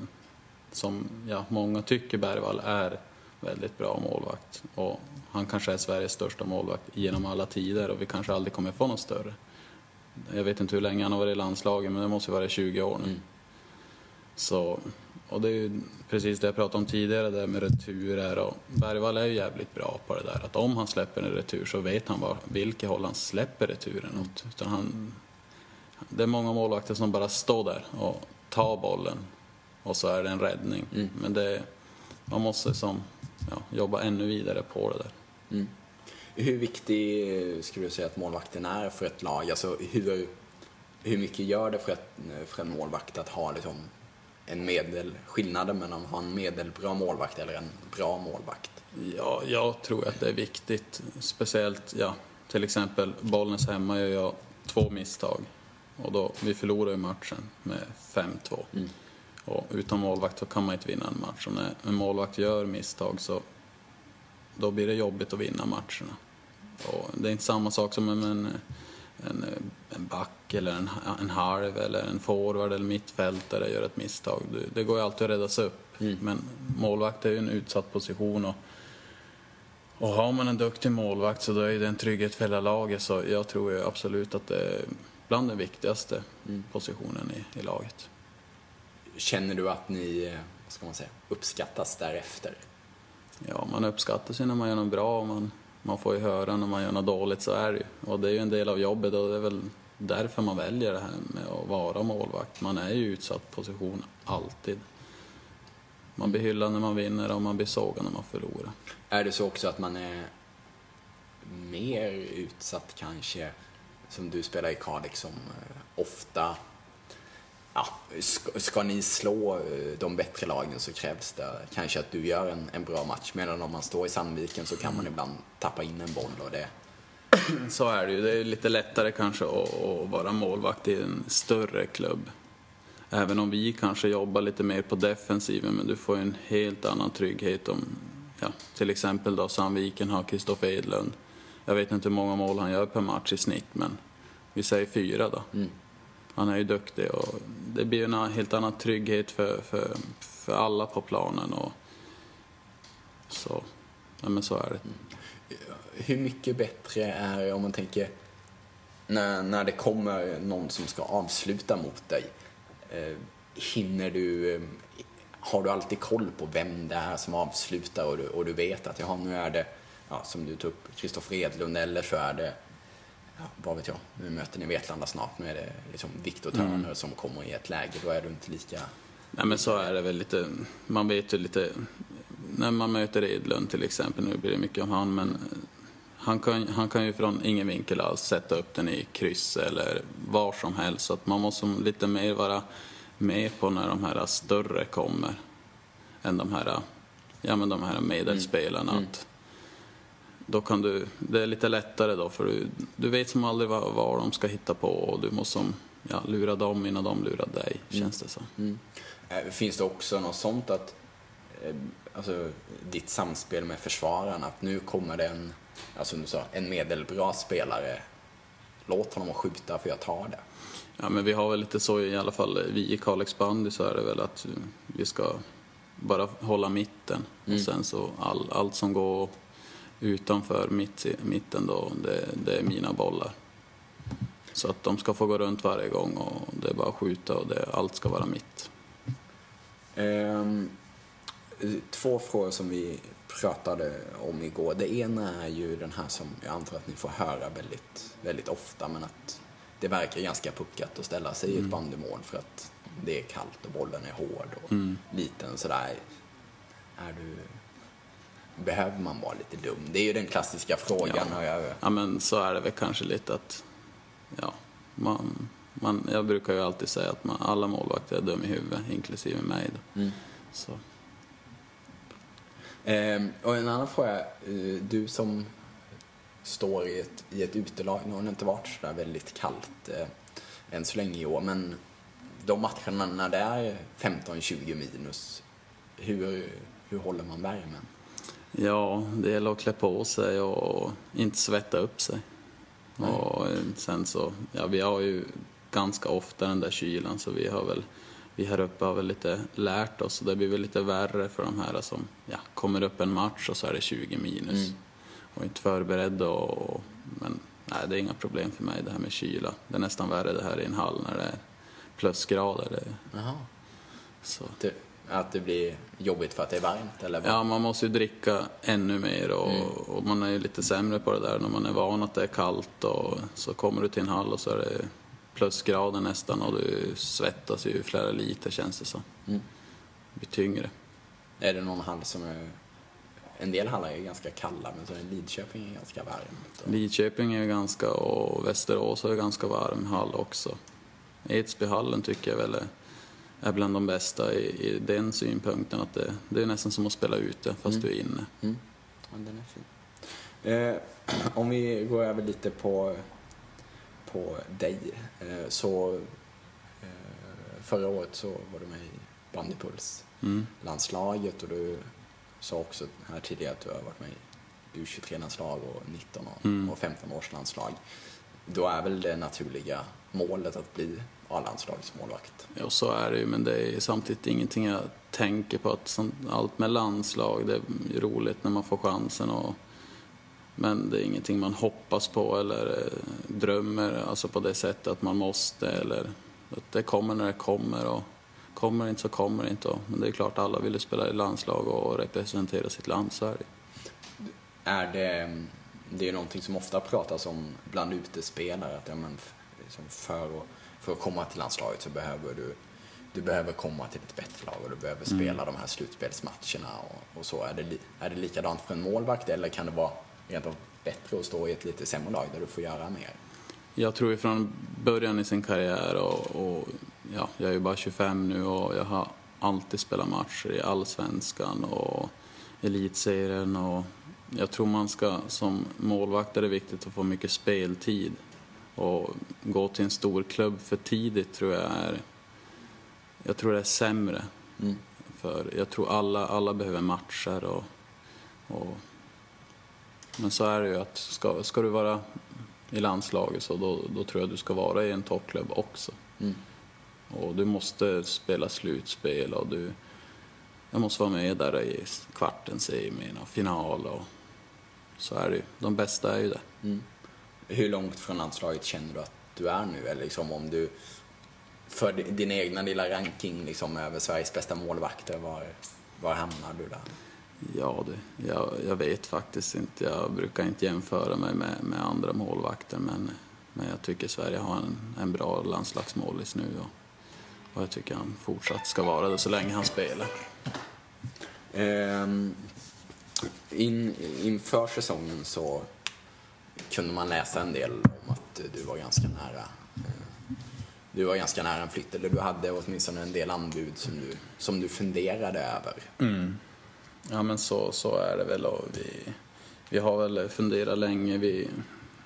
som ja, många tycker Bergvall är väldigt bra målvakt. Och han kanske är Sveriges största målvakt genom alla tider och vi kanske aldrig kommer få något större. Jag vet inte hur länge han har varit i landslaget, men det måste vara i 20 år nu. Mm. Så, och det är ju precis det jag pratade om tidigare, det med returer. Och Bergvall är ju jävligt bra på det där. Att om han släpper en retur så vet han var, vilket håll han släpper returen åt. Utan han, det är många målvakter som bara står där och tar bollen och så är det en räddning. Mm. Men det, man måste som, ja, jobba ännu vidare på det där. Mm. Hur viktig skulle du säga att målvakten är för ett lag? Alltså hur, hur mycket gör det för, ett, för en målvakt att ha liksom en medel, skillnaden mellan att ha en medelbra målvakt eller en bra målvakt? Ja, jag tror att det är viktigt. Speciellt, ja, till exempel Bollnäs hemma gör jag två misstag. Och då, vi förlorar ju matchen med 5-2. Mm. Och utan målvakt så kan man inte vinna en match. Och när en målvakt gör misstag så då blir det jobbigt att vinna matcherna. Och det är inte samma sak som en, en, en, back eller en, en halv eller en forward eller mittfältare gör ett misstag. Det, det går ju alltid att räddas upp. Mm. Men målvakt är ju en utsatt position och, och har man en duktig målvakt så då är det en trygghet för hela laget. Så jag tror ju absolut att det är bland den viktigaste Mm. positionen i, i laget. Känner du att ni, eh, vad ska man säga, uppskattas därefter? Ja, man uppskattas ju när man gör något bra och man, man får ju höra när man gör något dåligt, så är det ju. Och det är ju en del av jobbet och det är väl därför man väljer det här med att vara målvakt. Man är ju i utsatt position, alltid. Man blir hyllad när man vinner och man blir sågad när man förlorar. Är det så också att man är mer utsatt kanske, som du spelar i Kalix, som eh, ofta ja, ska, ska ni slå eh, de bättre lagen så krävs det kanske att du gör en, en bra match. Medan om man står i Sandviken så kan man ibland tappa in en boll och det... Så är det ju. Det är lite lättare kanske att, att vara målvakt i en större klubb. Även om vi kanske jobbar lite mer på defensiven, men du får en helt annan trygghet om, ja, till exempel då Sandviken har Kristoffer Edlund. Jag vet inte hur många mål han gör per match i snitt, men vi säger fyra då. Mm. Han är ju duktig och det blir en helt annan trygghet för, för, för alla på planen. Och så, ja, men så är det. Mm. Hur mycket bättre är det om man tänker när, när det kommer någon som ska avsluta mot dig? Eh, hinner du, eh, har du alltid koll på vem det är som avslutar och du, och du vet att ja, nu är det, ja, som du tog upp, Kristoffer Edlund eller så är det, vad vet jag, nu möter ni Vetlanda snart, nu är det liksom Viktor Törner som kommer i ett läge, då är du inte lika... Nej men så är det väl lite, man vet ju lite, när man möter Edlund till exempel, nu blir det mycket om han, men han kan, han kan ju från ingen vinkel alls sätta upp den i kryss eller var som helst. Så att man måste lite mer vara med på när de här större kommer än de här, ja, men de här medelspelarna. Mm. Att då kan du, det är lite lättare då för du, du vet som aldrig vad, vad de ska hitta på och du måste som, ja, lura dem innan de lurar dig, känns det som. Mm. Eh, Finns det också något sånt att, eh, alltså ditt samspel med försvararna, att nu kommer det en, alltså du sa, en medelbra spelare, låt honom skjuta för jag tar det. Ja, men vi har väl lite så i alla fall, vi i Kalix bandy så är det väl att vi ska bara hålla mitten och sen så all, allt som går utanför mitt, mitten då, det, det är mina bollar. Så att de ska få gå runt varje gång och det är bara att skjuta och det, allt ska vara mitt. Ehm, två frågor som vi pratade om igår. Det ena är ju den här som jag antar att ni får höra väldigt, väldigt ofta, men att det verkar ganska puckat att ställa sig i ett bandymål för att det är kallt och bollen är hård och liten sådär. Är du... Behöver man vara lite dum? Det är ju den klassiska frågan. Ja. Jag, Ja men så är det väl kanske lite att, ja, man, man, jag brukar ju alltid säga att man, alla målvakter är dum i huvudet, inklusive mig då. Mm. Så. Ehm, och en annan fråga. eh, Du som står i ett, i ett utelag, nu har det inte varit så där väldigt kallt eh, än så länge i år, men de matcherna när det är 15-20 minus, hur, hur håller man värmen? Ja, det gäller att klä på sig och inte svetta upp sig. Och eh, sen så, ja vi har ju ganska ofta den där kylan så vi har väl, vi här uppe har väl lite lärt oss och det blir väl lite värre för de här som, ja, kommer upp en match och så är det 20 minus. Och inte förberedda och, men nej det är inga problem för mig det här med kyla. Det är nästan värre det här i en hall när det är plusgrader. Det, så. Det, att det blir jobbigt för att det är varmt eller? vad? Ja, man måste ju dricka ännu mer och, och man är ju lite sämre på det där när man är van att det är kallt och så kommer du till en hall och så är det plusgrader nästan och du svettas ju flera liter känns det som. Mm. Det blir tyngre. Är det någon hall som är... En del hallar är ganska kalla, men så är Lidköping är ganska varmt. Och... Lidköping är ganska och Västerås är ganska varm hall också. Edsbyhallen tycker jag väl är, är bland de bästa i, i den synpunkten att det, det är nästan som att spela ute fast du är inne. Mm. Ja, den är fin. Eh, om vi går över lite på, på dig. Eh, så eh, förra året så var du med i Bandypuls Mm. landslaget och du sa också här tidigare att du har varit med i U23-landslag och 19 och, Mm. och 15 års landslag. Då är väl det naturliga målet att bli A-landslagsmålvakt? Ja, så är det ju, men det är samtidigt ingenting jag tänker på. Att sånt, allt med landslag, det är roligt när man får chansen. Och, men det är ingenting man hoppas på eller eh, drömmer alltså på det sättet att man måste. Eller, att det kommer när det kommer. Och kommer det inte så kommer det inte. Men det är klart, alla vill ju spela i landslag och representera sitt land, så är det Är det, det är ju någonting som ofta pratas om bland utespelare, att ja, men, liksom för, att, för att komma till landslaget så behöver du du behöver komma till ett bättre lag och du behöver spela de här slutspelsmatcherna och, och så. Är det, är det likadant för en målvakt eller kan det vara rent av bättre att stå i ett lite sämre lag där du får göra mer? Jag tror från början i sin karriär och, och ja, jag är ju bara 25 nu och jag har alltid spelat matcher i allsvenskan och elitserien och jag tror man ska som målvakt är det viktigt att få mycket speltid och gå till en stor klubb för tidigt tror jag är jag tror det är sämre. Mm. För jag tror alla, alla behöver matcher och, och men så är det ju att ska, ska du vara i landslaget så då, då tror jag du ska vara i en toppklubb också. Mm. Och du måste spela slutspel och du jag måste vara med där i kvarten, semin och final och så är det ju. De bästa är ju det. Mm. Hur långt från landslaget känner du att du är nu? Eller liksom om du, för di- din egna lilla ranking liksom över Sveriges bästa målvakter, var, var hamnar du där? Ja, det, jag, jag vet faktiskt inte. Jag brukar inte jämföra mig med, med andra målvakter men, men jag tycker Sverige har en, en bra landslagsmålis nu och, och jag tycker han fortsatt ska vara det så länge han spelar. Ehm, in, inför säsongen så kunde man läsa en del om att du var ganska nära eh, du var ganska nära en flytt, eller du hade åtminstone en del anbud som du, som du funderade över. Mm. Ja men så, så är det väl och vi, vi har väl funderat länge. Vi,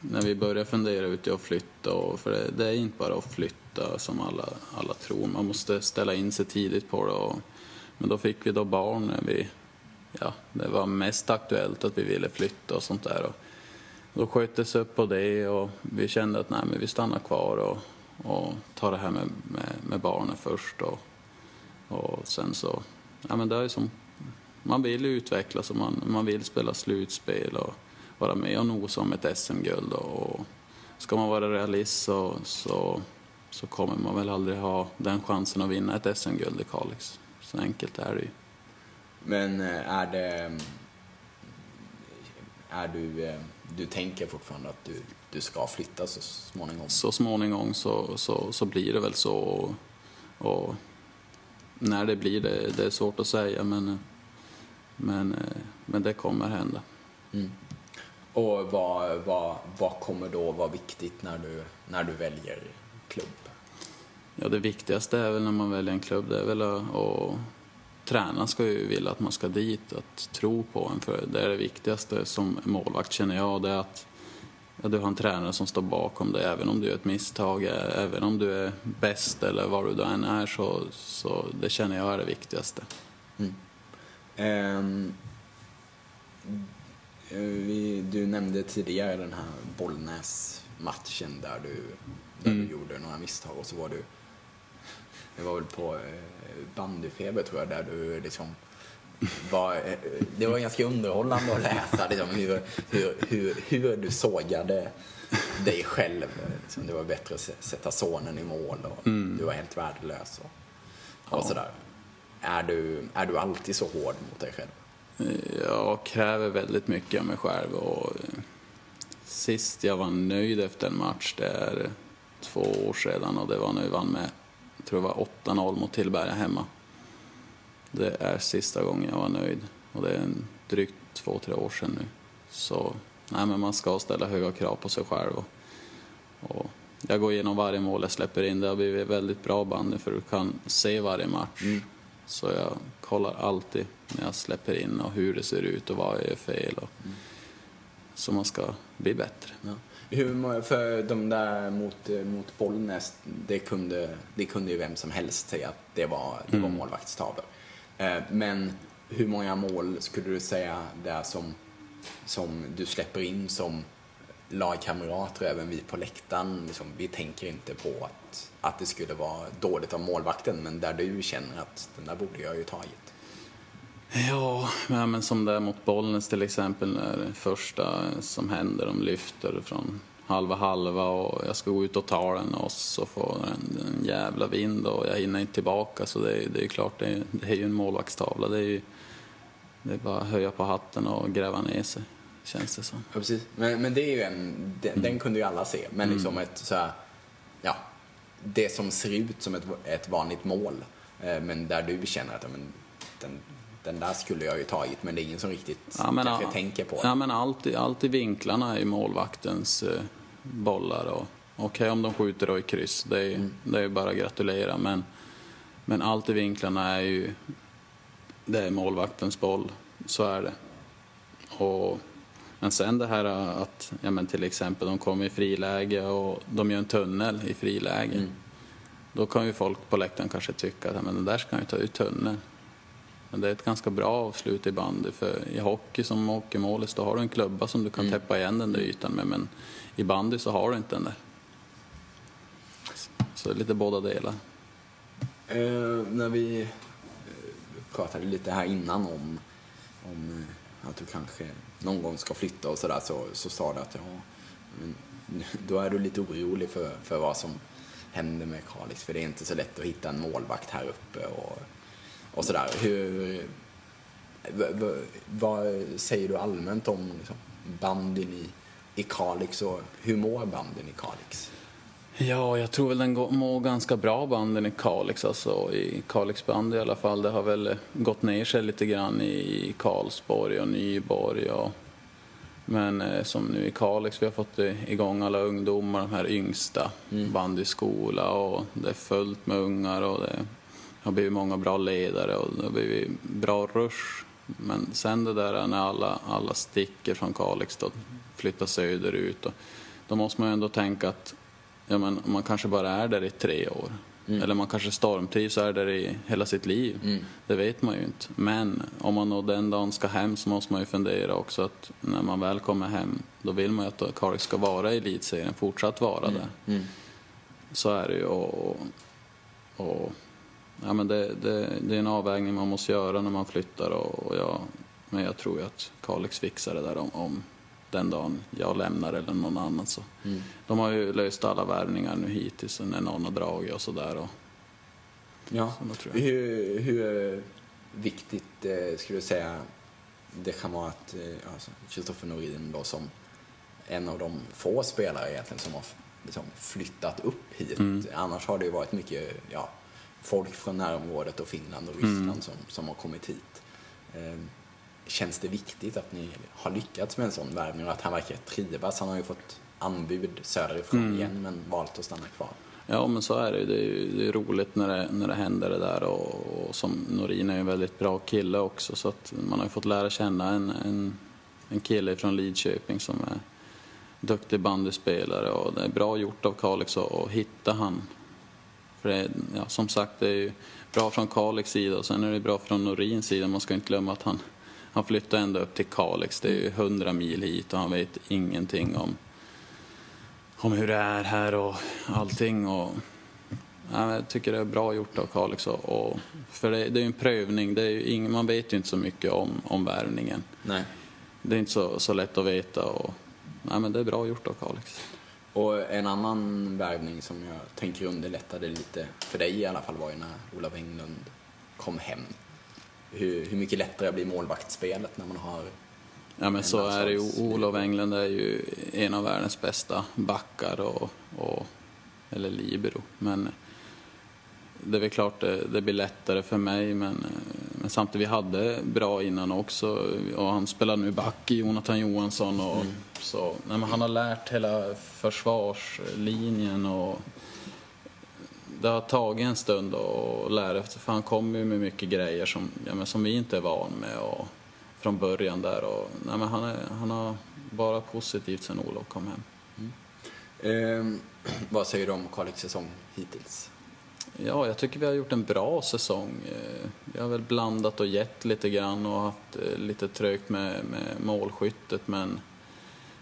när vi började fundera ut och att flytta, och, för det, det är inte bara att flytta som alla, alla tror. Man måste ställa in sig tidigt på det. Och, men då fick vi då barn när vi, ja, det var mest aktuellt att vi ville flytta och sånt där. Och då sköttes upp på det och vi kände att nej, men vi stannar kvar och, och tar det här med, med, med barnen först. Och, och sen så, ja men det är som man vill ju utvecklas och man, man vill spela slutspel och vara med och nosa om ett SM-guld. Och ska man vara realist så, så, så kommer man väl aldrig ha den chansen att vinna ett SM-guld i Kalix. Så enkelt är det ju. Men eh, är det... Mm, är du... Eh, du tänker fortfarande att du, du ska flytta så småningom? Så småningom så, så, så blir det väl så. Och, och när det blir det, det är svårt att säga men, men, men det kommer hända. Mm. Och vad, vad, vad kommer då vara viktigt när du, när du väljer klubb? Ja, det viktigaste är väl när man väljer en klubb, det är väl att tränaren ska ju vilja att man ska dit, att tro på en. För det är det viktigaste som målvakt känner jag, det är att ja, du har en tränare som står bakom dig. Även om du gör ett misstag, även om du är bäst eller vad du än är, så, så det känner jag är det viktigaste. Ehm, eh, vi, du nämnde tidigare den här Bollnäs-matchen där du, där du gjorde några misstag och så var du det var väl på eh, bandyfeber tror jag, där du liksom var, eh, det var ganska underhållande att läsa liksom, hur, hur, hur, hur du sågade dig själv. Liksom, det var bättre att sätta sonen i mål och du var helt värdelös och, och sådär. Är du, är du alltid så hård mot dig själv? Jag kräver väldigt mycket av mig själv och eh, sist jag var nöjd efter en match, det är två år sedan och det var när vi vann med, tror det var 8-0 mot Tillberga hemma. Det är sista gången jag var nöjd och det är en drygt två, tre år sedan nu. Så nej, men man ska ställa höga krav på sig själv. Och, och jag går igenom varje mål jag släpper in. Det har blivit väldigt bra bandy för du kan se varje match. Så jag kollar alltid när jag släpper in och hur det ser ut och vad jag gör fel. Och, Så man ska bli bättre. Ja. Hur, för de där mot, mot Bollnäs, det kunde, det kunde ju vem som helst säga att det var, det var målvaktstavlor. Eh, men hur många mål skulle du säga det är som, som du släpper in som lagkamrater, även vi på läktaren, liksom, vi tänker inte på att, att det skulle vara dåligt av målvakten, men där du känner att den där borde jag ju tagit. Ja, men som det är mot Bollnäs till exempel, när det första som händer, de lyfter från halva halva och jag ska gå ut och ta den och så får den en jävla vind och jag hinner inte tillbaka. Så det är, det är klart, det är, det är ju en målvaktstavla. Det är ju det är bara att höja på hatten och gräva ner sig, känns det som. Ja, precis. Men, men det är ju en, den, den kunde ju alla se. Men liksom ett så här, ja, det som ser ut som ett, ett vanligt mål. Eh, men där du känner att ja, men, den, den där skulle jag ju tagit, men det är ingen som riktigt Ja, men, kanske ja, tänker på det. Ja, men allt, allt i vinklarna är ju målvaktens eh, bollar. Och, Okej om de skjuter då i kryss, det är, det är bara att gratulera. Men, men allt i vinklarna är ju det är målvaktens boll, så är det. Och, men sen det här att ja, men till exempel de kommer i friläge och de gör en tunnel i friläge. Då kan ju folk på läktaren kanske tycka att ja, men den där ska han ju ta ut tunneln. Men det är ett ganska bra avslut i bandy för i hockey som hockeymålis då har du en klubba som du kan täppa igen den där ytan med men i bandy så har du inte den där. Så det är lite båda delar. Eh, när vi eh, pratade lite här innan om, om eh, att du kanske någon gång ska flytta och sådär så, så sa du att ja, men, då är du lite orolig för, för vad som händer med Kalix för det är inte så lätt att hitta en målvakt här uppe och, och sådär. Hur, vad säger du allmänt om liksom, bandyn i, i Kalix och hur mår bandyn i Kalix? Ja, jag tror väl den går- mår ganska bra banden i Kalix, alltså i Kalix band i alla fall. Det har väl gått ner sig lite grann i Karlsborg och Nyborg och men eh, som nu i Kalix, vi har fått igång alla ungdomar, de här yngsta, bandyskola och det är fullt med ungar och det har blivit många bra ledare och det har blivit bra rush. Men sen det där när alla, alla sticker från Kalix då, flyttar söderut och då måste man ju ändå tänka att ja, men man kanske bara är där i tre år. Eller man kanske stormtrivs och är där i hela sitt liv. Det vet man ju inte. Men om man då den dagen ska hem så måste man ju fundera också att när man väl kommer hem då vill man ju att Kalix ska vara i elitserien, fortsatt vara där. Så är det ju. Och, och, ja, men det, det, det är en avvägning man måste göra när man flyttar. Och, och jag, men jag tror ju att Kalix fixar det där om, om den dagen jag lämnar eller någon annan. Så. De har ju löst alla värvningar nu hittills när någon har dragit och sådär. Ja. Så. Hur, hur viktigt eh, skulle du säga det kan vara att eh, alltså, Kristoffer Norin då som en av de få spelare egentligen som har liksom, flyttat upp hit. Annars har det ju varit mycket ja, folk från närområdet och Finland och Ryssland som, som har kommit hit. Eh, känns det viktigt att ni har lyckats med en sån värvning och att han verkar trivas? Han har ju fått anbud söderifrån igen men valt att stanna kvar. Ja, men så är det ju. Det är, ju- det är roligt när det, när det händer det där. Och, och som Norin är ju en väldigt bra kille också. Så att man har ju fått lära känna en, en, en kille från Lidköping som är duktig bandyspelare. Och det är bra gjort av Kalix att hitta han. För det, ja, som sagt, det är ju bra från Kalix sida och sen är det bra från Norins sida. Man ska inte glömma att han, han flyttade ända upp till Kalix. Det är ju 100 mil hit och han vet ingenting om om hur det är här och allting. Och, ja, jag tycker det är bra gjort av Kalix. Och, och, för det, det är ju en prövning. Det är ing, man vet ju inte så mycket om, om värvningen. Nej. Det är inte så, så lätt att veta. Och, nej, men det är bra gjort av Kalix. Och en annan värvning som jag tänker underlättade lite, för dig i alla fall, var ju när Olof Englund kom hem. Hur, hur mycket lättare blir målvaktsspelet när man har... Ja, men så är det ju. Olof Englund är ju en av världens bästa backar och, och eller libero. Men det är väl klart det, det blir lättare för mig men, men samtidigt vi hade bra innan också och han spelar nu back i Jonathan Johansson och så. Nej, han har lärt hela försvarslinjen och det har tagit en stund att lära efter för han kommer ju med mycket grejer som, ja, som vi inte är van med och från början där och nej, men han, är, han har bara positivt sen Olof kom hem. Ehm, vad säger du om Kalix säsong hittills? Ja, jag tycker vi har gjort en bra säsong. Eh, vi har väl blandat och gett lite grann och haft eh, lite trögt med, med målskyttet men,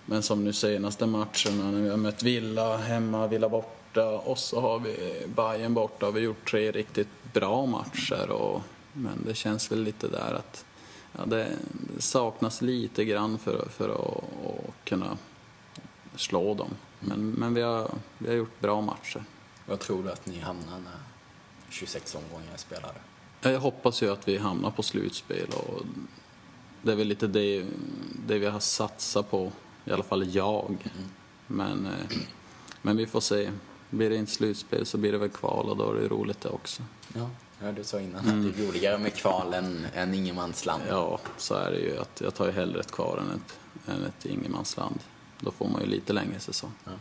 men som nu senaste matcherna när vi har mött Villa hemma, Villa borta och så har vi Bayern borta har vi gjort tre riktigt bra matcher och, men det känns väl lite där att ja, det, det saknas lite grann för, för att, att kunna slå dem. Men, men vi, har, vi har gjort bra matcher. Vad tror du att ni hamnar när 26 omgångar är spelade? Jag hoppas ju att vi hamnar på slutspel och det är väl lite det, det vi har satsat på, i alla fall jag. Men, eh, men vi får se. Blir det inte slutspel så blir det väl kval och då är det roligt det också. Ja, ja du sa innan att det är roligare med kval än, än ingenmansland. Ja, så är det ju. Att jag tar ju hellre ett kval än ett, än ett ingenmansland. Då får man ju lite längre säsong. Ehm,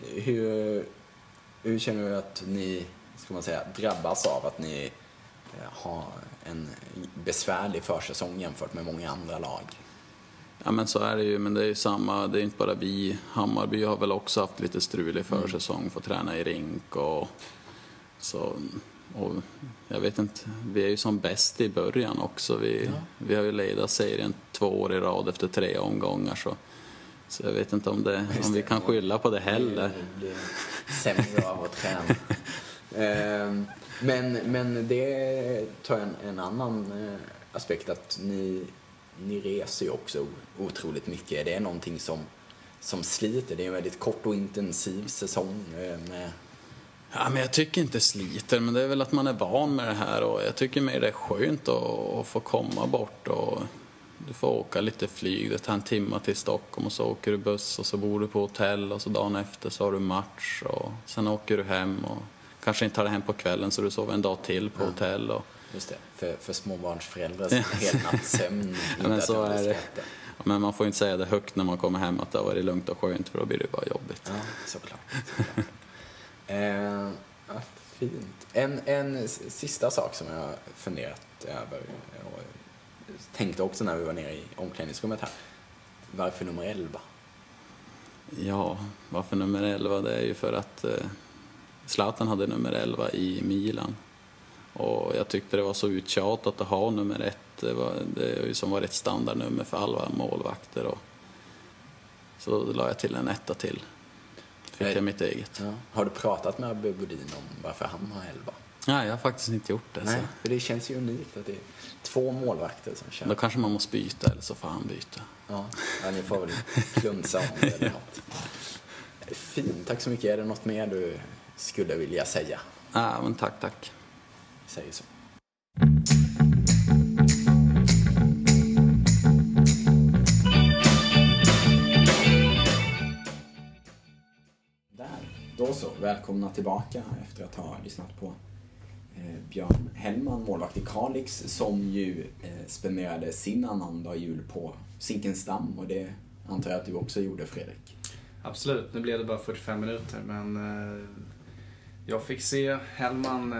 hur, hur känner du att ni, ska man säga, drabbas av att ni eh, har en besvärlig försäsong jämfört med många andra lag? Ja men så är det ju, men det är ju samma, det är inte bara vi. Hammarby har väl också haft lite strulig försäsong, får träna i rink och så. Och jag vet inte, vi är ju som bäst i början också. Vi, vi har ju ledat serien två år i rad efter tre omgångar så, så jag vet inte om, det, om vi kan skylla på det heller. Det blir sämre av att träna. Ehm, men, men det tar en, en annan eh, aspekt att ni, ni reser ju också otroligt mycket. Det är någonting som, som sliter. Det är en väldigt kort och intensiv säsong eh, med Ja, men jag tycker inte sliter, men det är väl att man är van med det här och jag tycker mer det är skönt att, att få komma bort och du får åka lite flyg, det tar en timme till Stockholm och så åker du buss och så bor du på hotell och så dagen efter så har du match och sen åker du hem och kanske inte tar dig hem på kvällen så du sover en dag till på hotell och Just det, för, för småbarnsföräldrar som helnattssömn. Ja, men så är det. Men man får inte säga det högt när man kommer hem att det har varit lugnt och skönt för då blir det bara jobbigt. Ja, såklart. såklart. eh, ja, fint. En, en sista sak som jag funderat över och tänkte också när vi var nere i omklädningsrummet här. Varför nummer 11? Ja, varför nummer 11? Det är ju för att eh, Zlatan hade nummer 11 i Milan. Och jag tyckte det var så uttjatat att ha nummer ett. Det, var, det ju som var ett standardnummer för alla målvakter. Och så la jag till en etta till. Fick Nej. jag mitt eget. Ja. Har du pratat med Abbe Bodin om varför han har 11? Nej, jag har faktiskt inte gjort det. Nej, Så. för det känns ju unikt att det är två målvakter som kör. Då kanske man måste byta eller så får han byta. Ja, ja ni får väl klunsa om det eller något. Fint, tack så mycket. Är det något mer du skulle vilja säga? Ja, men tack, tack. Säger så. Där, då så. Välkomna tillbaka efter att ha lyssnat på Eh, Björn Hellman, målvakt i Kalix, som ju eh, spenderade sin annandag jul på Zinkensdamm och det antar jag att du också gjorde Fredrik. Absolut, nu blev det bara 45 minuter men eh, jag fick se Hellman,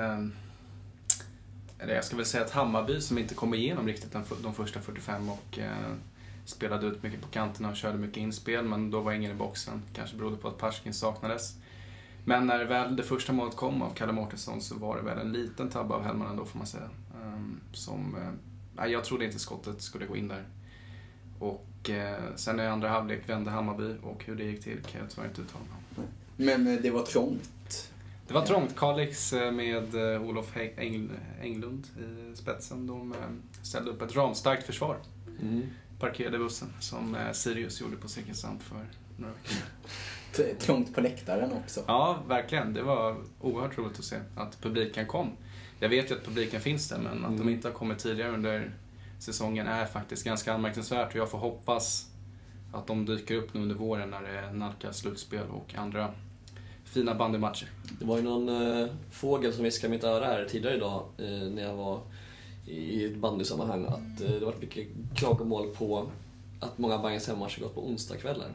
eller jag ska väl säga att Hammarby som inte kom igenom riktigt de första 45 och spelade ut mycket på kanterna och körde mycket inspel men då var ingen i boxen. Kanske berodde på att Parskin saknades. Men när väl det första målet kom av Kalle Mårtensson så var det väl en liten tabbe av Hellman ändå får man säga. Ehm, som, eh, nej, jag trodde inte skottet skulle gå in där. Och eh, sen i andra halvlek vände Hammarby och hur det gick till kan jag tyvärr inte uttala mig om. Men eh, det var trångt. Det var trångt. Kalix med Olof Engl- Englund i spetsen. De ställde upp ett ramstarkt försvar. Mm. Parkerade bussen som Sirius gjorde på Zinkensdamm för några veckor sedan. Trångt på läktaren också. Ja, verkligen. Det var oerhört roligt att se att publiken kom. Jag vet ju att publiken finns där, men att de inte har kommit tidigare under säsongen är faktiskt ganska anmärkningsvärt och jag får hoppas att de dyker upp nu under våren när det nalkas slutspel och andra fina bandymatcher. Det var ju någon eh, fågel som viskade i mitt öra här tidigare idag eh, när jag var i ett bandysammanhang att eh, det var mycket klagomål på att många Bayerns hemmamatcher gått på onsdagskvällar.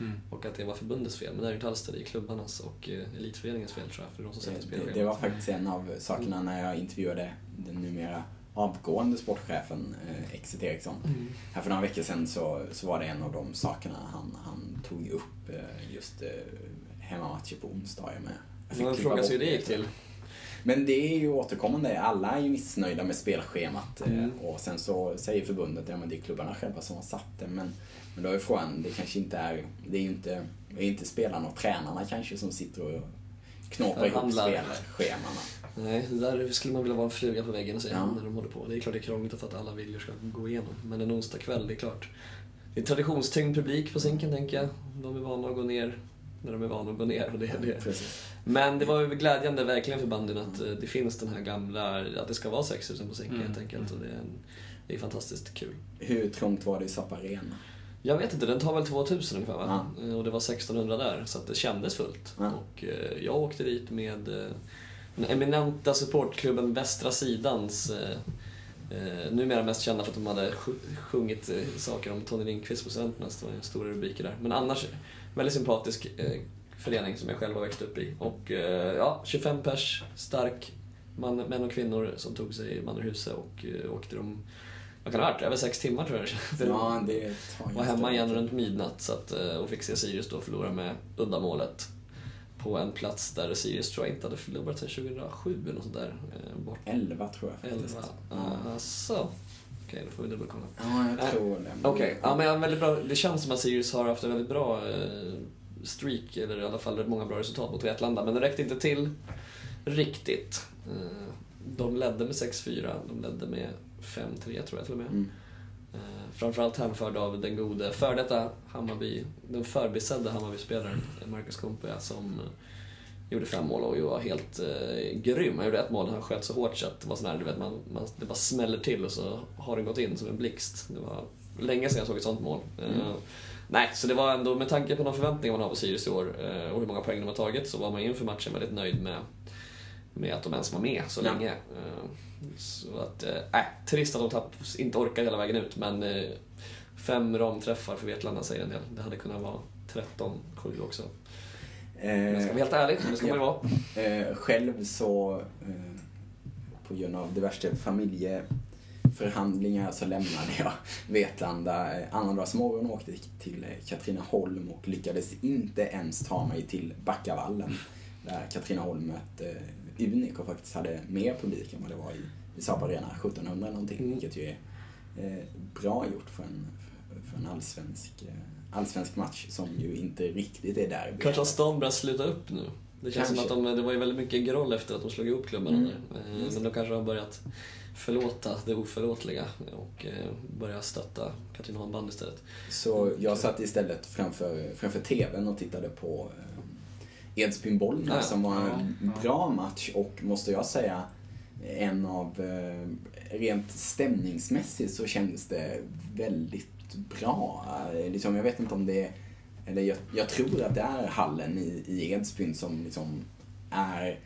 Mm. Och att det var förbundets fel. Men det är ju inte alls det, det är klubbarnas och eh, elitföreningens fel tror jag. För de som sätter Det, spelschemat. det var faktiskt en av sakerna när jag intervjuade den numera avgående sportchefen eh, Exit Eriksson. Mm. Här för några veckor sedan så, så var det en av de sakerna han, han tog upp eh, just eh, hemmamatcher på onsdagar med. Jag fick Man frågar sig hur det gick till. Men det är ju återkommande. Alla är ju missnöjda med spelschemat. eh, Mm. Och sen så säger förbundet att ja, men det är klubbarna själva som har satt det. Men, men då är frågan, det kanske inte är... Det är ju inte, det är inte spelarna och tränarna kanske som sitter och knåpar ihop Förhandlar. spelschemana. Nej, det där skulle man vilja vara en fluga på väggen och säga Ja. när de håller på. Det är klart det är krångligt att alla viljor ska gå igenom. Men en onsdag kväll, det är klart. det är traditionstyngd publik på Zinken, tänker jag. De är vana att gå ner när de är vana att gå ner. Och det, är det. Precis. Men det var ju glädjande verkligen för bandyn att eh, det finns den här gamla, att det ska vara 6000 på Zinken Mm. helt enkelt. Och det, är en, det är fantastiskt kul. Hur trångt var det i Zappa Arena? Jag vet inte, den tar väl 2000 ungefär va? Ja. Eh, Och det var 1600 där, så att det kändes fullt. Ja. Och eh, jag åkte dit med den eminenta supportklubben Västra Sidans eh, numera mest kända för att de hade sj- sjungit saker om Tony Lindqvist på studenterna, så det var ju stora rubriker där. Men annars, väldigt sympatisk eh, förening som jag själv har växt upp i. Och eh, ja, 25 pers, stark man, män och kvinnor som tog sig i Mannerhuset och eh, åkte de, vad kan det ha varit, över sex timmar tror jag det Ja, det var hemma igen runt midnatt så att, eh, och fick se Sirius då förlora med uddamålet på en plats där Sirius tror jag inte hade förlorat sedan 2007 eller något sånt där. eh, Bort tid. 11 tror jag faktiskt. 11. Ja. Alltså. Okej, då får vi dubbelkolla. Ja, jag Nej. tror det. Okej, ja, men väldigt bra. det känns som att Sirius har haft en väldigt bra eh, streak, eller i alla fall många bra resultat mot Vetlanda, men det räckte inte till riktigt. Eh, de ledde med 6-4, de ledde med 5-3 tror jag till och med. Mm. Eh, Framförallt hänförd av den gode före detta Hammarby, den förbisedda Hammarby-spelaren Marcus Kompea som gjorde fem mål och ju var helt eh, grym. Han gjorde ett mål, han sköt så hårt så att det var sån här, du vet, man, man, det bara smäller till och så har den gått in som en blixt. Det var länge sedan jag såg ett sånt mål. Eh, Nej, så det var ändå med tanke på de förväntningar man har på Sirius i år eh, och hur många poäng de har tagit så var man inför matchen väldigt nöjd med, med att de ens var med så Ja. länge. Eh, Så att, eh, trist att de tapp, inte orkar hela vägen ut, men eh, fem ramträffar för Vetlanda säger en del. Det hade kunnat vara 13-7 också. Men jag ska vara helt ärlig, det ska man ju vara. Eh, själv så, eh, på grund av diverse familjeförhandlingar så lämnade jag Vetlanda eh, annandagsmorgon och åkte till eh, Katrineholm och lyckades inte ens ta mig till Backavallen där Katrineholm mötte eh, Unik och faktiskt hade mer publik än vad det var i, i Saab Arena 1700 någonting, Mm. vilket ju är eh, bra gjort för en, för en allsvensk, eh, allsvensk match som ju inte riktigt är där. Kanske har stan börjat sluta upp nu. Det känns Kanske. som att de, det var ju väldigt mycket groll efter att de slog ihop klubbarna Mm. där. Eh, Men de kanske har börjat förlåta det oförlåtliga och eh, börja stötta Katrineholm band istället. Så jag satt istället framför, framför TVn och tittade på eh, Edsbyn-Bollnäs Ja, som var en ja, ja. bra match och måste jag säga en av, rent stämningsmässigt så kändes det väldigt bra. Eh, Liksom, jag vet inte om det är, eller jag, jag tror att det är hallen i, i Edsbyn som liksom är,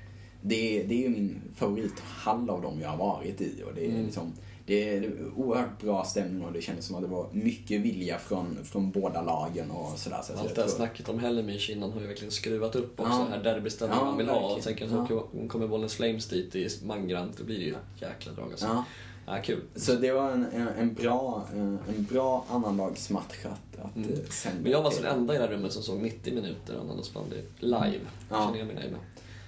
det, är- det är ju min favorithall av dem jag har varit i och det är Mm. liksom det är oerhört bra stämning och det kändes som att det var mycket vilja från, från båda lagen och sådär. Så Allt det här snacket om Hellemyr innan har ju verkligen skruvat upp också. Ja. Här derbyställningen Ja, man vill ha. Och verkligen. sen kan Ja. kommer Bollnäs Flames dit i mangrant. Det blir ju ett jäkla drag alltså. Ja. Ja, kul. Så det var en, en, en bra, en, en bra annandagsmatch att, att Mm. eh, sända Men jag var till. den enda i det här rummet som såg 90 minuter annandagsbandy live. Ja. Känner jag mig nöjd med.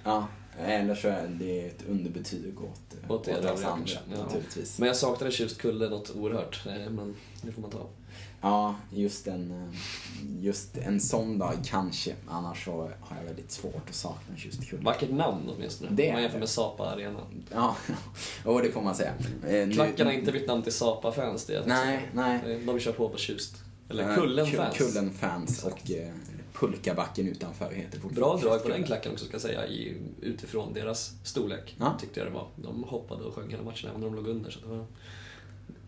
Ja, eller så är det ett underbetyg åt, eh, Åt åt oss andra. Ja. naturligtvis. Men jag saknade Tjustkulle något oerhört. eh, Men det får man ta. Ja, just en, eh, just en sån dag kanske. Annars så har jag väldigt svårt att sakna Tjustkulle. Vackert namn åtminstone. Det Om man jämför med Sapa Arena. Ja, och det får man säga. Eh, Klacken har inte bytt namn till Sapa-fans. Det Nej, nej. De kör på på Tjust. Eller Eh, Kullen-fans. Ku- Kullen-fans och eh, Pulkabacken utanför heter fortfarande Bra drag på den klacken också ska jag säga, i, utifrån deras storlek. Ja. Tyckte jag det var. De hoppade och sjöng hela matchen även när de låg under. Så det var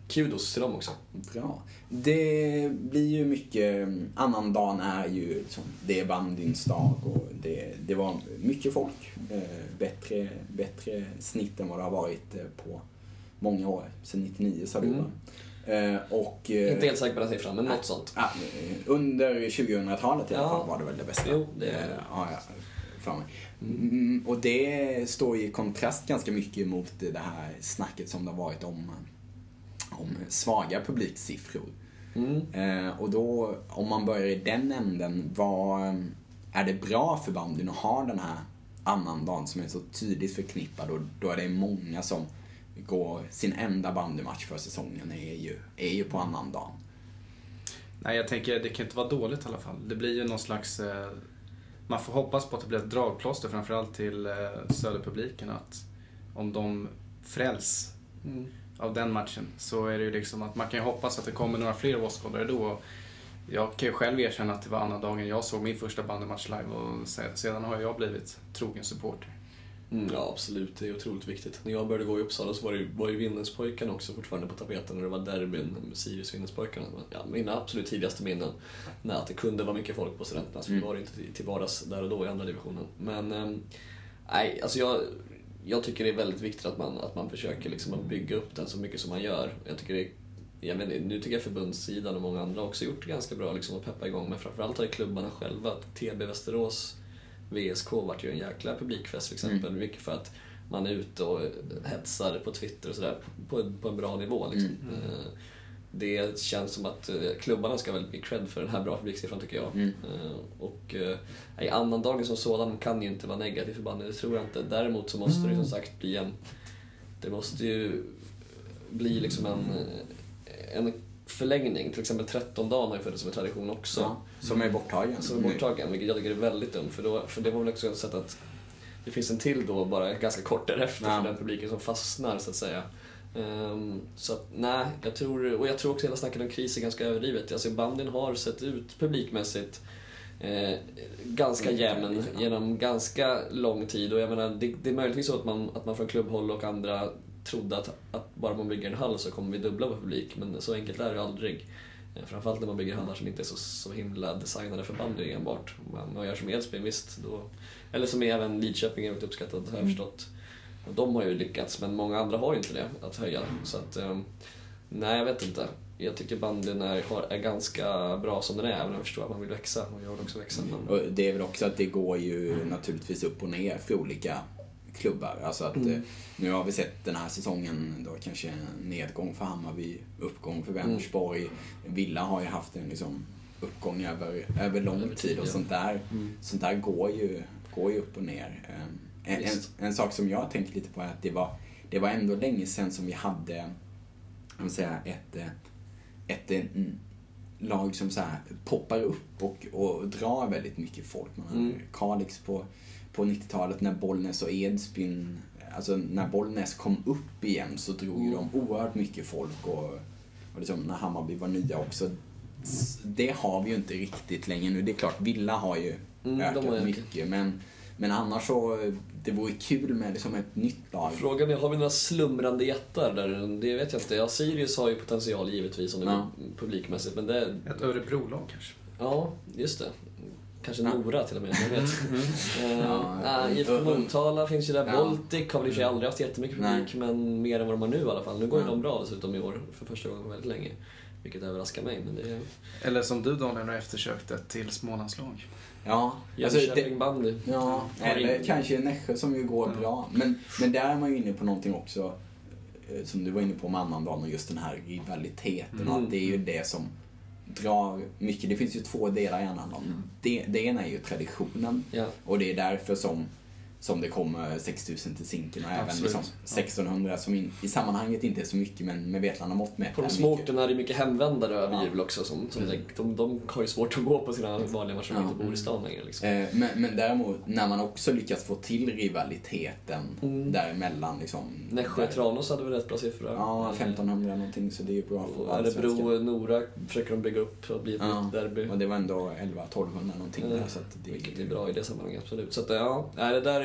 kudos till dem också. Bra. Det blir ju mycket, annandagen är ju liksom, det är bandyns dag och det, det var mycket folk. Eh, bättre, bättre snitt än vad det har varit eh, på många år. Sen 99 sa du Mm. va? Eh, och, Inte helt säker på den siffran, men något sånt. Ja, eh, under 2000-talet i alla fall var det väl det bästa. Jo, det är det. Ja, ja. För mig. Mm, och det står i kontrast ganska mycket mot det här snacket som det har varit om, om svaga publiksiffror. Mm. Eh, och då, om man börjar i den änden, vad, är det bra för bandyn att ha den här annandagen som är så tydligt förknippad och då är det många som går sin enda bandymatch för säsongen är ju, är ju på annandagen. Nej, jag tänker det kan inte vara dåligt i alla fall. Det blir ju någon slags... Eh, man får hoppas på att det blir ett dragplåster framförallt till eh, söderpubliken att om de fräls Mm. Av den matchen så är det ju liksom att man kan ju hoppas att det kommer några fler åskådare då. Jag kan ju själv erkänna att det var andra dagen jag såg min första bandymatch live och sedan har jag blivit trogen supporter. Mm, ja, absolut. Det är otroligt viktigt. När jag började gå i Uppsala så var, det, var ju Vinnerspojkarna också fortfarande på tapeten och det var derbyn, Sirius Vinnerspojkarna. Ja, mina absolut tidigaste minnen. När att det kunde vara mycket folk på studenterna, så mm. vi var inte till vardags där och då i andra divisionen. Men, ähm, nej, alltså jag, jag tycker det är väldigt viktigt att man, att man försöker liksom att bygga upp den så mycket som man gör. Jag tycker det jag vet, nu tycker jag förbundssidan och många andra också gjort det ganska bra liksom, att peppa igång, men framförallt har klubbarna själva. TB Västerås VSK vart ju en jäkla publikfest till exempel. Mm. Mycket för att man är ute och hetsar på Twitter och sådär på, på en bra nivå. Liksom. Mm. Eh, det känns som att eh, klubbarna ska väldigt mycket cred för den här bra publiksiffran tycker jag. Mm. Eh, och i annandagen som sådan kan ju inte vara negativ för bandet, det tror jag inte. Däremot så måste det som sagt bli en... Det måste ju bli liksom en, en förlängning. Till exempel 13 dagar har ju funnits som en tradition också. Ja, som är borttagen. Som är borttagen, vilket jag tycker är väldigt dumt. För, då, för det var väl också ett sätt att det finns en till då bara ganska kort därefter ja. för den publiken som fastnar så att säga. Um, så att, nej, jag tror, och jag tror också hela snacket om kris är ganska överdrivet. Alltså bandyn har sett ut publikmässigt eh, ganska mm. jämn genom ganska lång tid och jag menar, det, det är möjligtvis så att man, att man från klubbhåll och andra trodde att, att bara man bygger en hall så kommer vi dubbla vår publik, men så enkelt är det aldrig. Eh, framförallt när man bygger hallar som inte är så, så himla designade för bandy enbart. Man, man gör som Edsbyn, visst. Då, eller som även Lidköping är uppskattat, har jag mm. förstått. Och de har ju lyckats, men många andra har ju inte det, att höja. Så att, um, nej, jag vet inte. Jag tycker bandyn är, är ganska bra som den är, även om jag förstår att man vill växa. Och jag vill också växa. Men... Och det är väl också att det går ju naturligtvis upp och ner för olika klubbar. Alltså att, mm. Eh, nu har vi sett den här säsongen då kanske nedgång för Hammarby, uppgång för Vänersborg. Mm. Villa har ju haft en liksom, uppgång över, över lång tid och sånt där, mm. sånt där går, ju, går ju upp och ner. En, en, en, sak som jag tänker lite på är att det var, det var ändå länge sedan som vi hade jag säga, ett, eh, ett, ett lag som så poppar upp och, och drar väldigt mycket folk. Man mm. Kalix på på 90-talet när Bollnäs och Edsbyn, alltså när Bollnäs kom upp igen så drog ju de oerhört mycket folk och, och liksom när Hammarby var nya också. Det har vi ju inte riktigt längre nu. Det är klart, Villa har ju mm, ökat mycket men, men annars så, det vore kul med liksom ett nytt lag. Frågan är, har vi några slumrande jättar där? Det vet jag inte. Ja, Sirius har ju potential givetvis om det ja. publikmässigt men det... Ett Örebro-lag kanske? Ja, just det. Kanske ja. Nora till och med, jag vet. Mm. uh, IFK Motala finns ju där. Ja. Baltic har väl i och för sig aldrig haft jättemycket publik, Nej. men mer än vad de har nu i alla fall. Nu går ju de bra dessutom i år, för första gången på väldigt länge. Vilket överraskar mig. Men det är... Eller som du Daniel har eftersökt ett till Smålandslag. Ja, alltså Jönköping bandy. Ja, eller kanske Nässjö som ju går ja. bra. Men, men där är man ju inne på någonting också, eh, som du var inne på med annandagen, och just den här rivaliteten. Mm. Att det är ju det som drar mycket. Det finns ju två delar i annandagen. Mm. Det, det ena är ju traditionen ja. och det är därför som som det kommer 6000 till Zinken och även liksom 1600 som in, i sammanhanget inte är så mycket men med Vetlanda mått mätt På de små orterna är det mycket hemvändare över ja. jul också. Som, som mm. de, de har ju svårt att gå på sina vanliga matcher ja. inte bor i stan längre. Liksom. Eh, men, men däremot när man också lyckas få till rivaliteten mm. däremellan. Liksom, Nässjö-Tranås hade väl rätt bra siffror? Ja, 1500 någonting så det är bra för Örebro-Nora försöker de bygga upp och bli ett ja. derby. Och det var ändå 11-1200 någonting mm. där. Så att det, Vilket är bra i det sammanhanget, absolut. Så att, ja, det där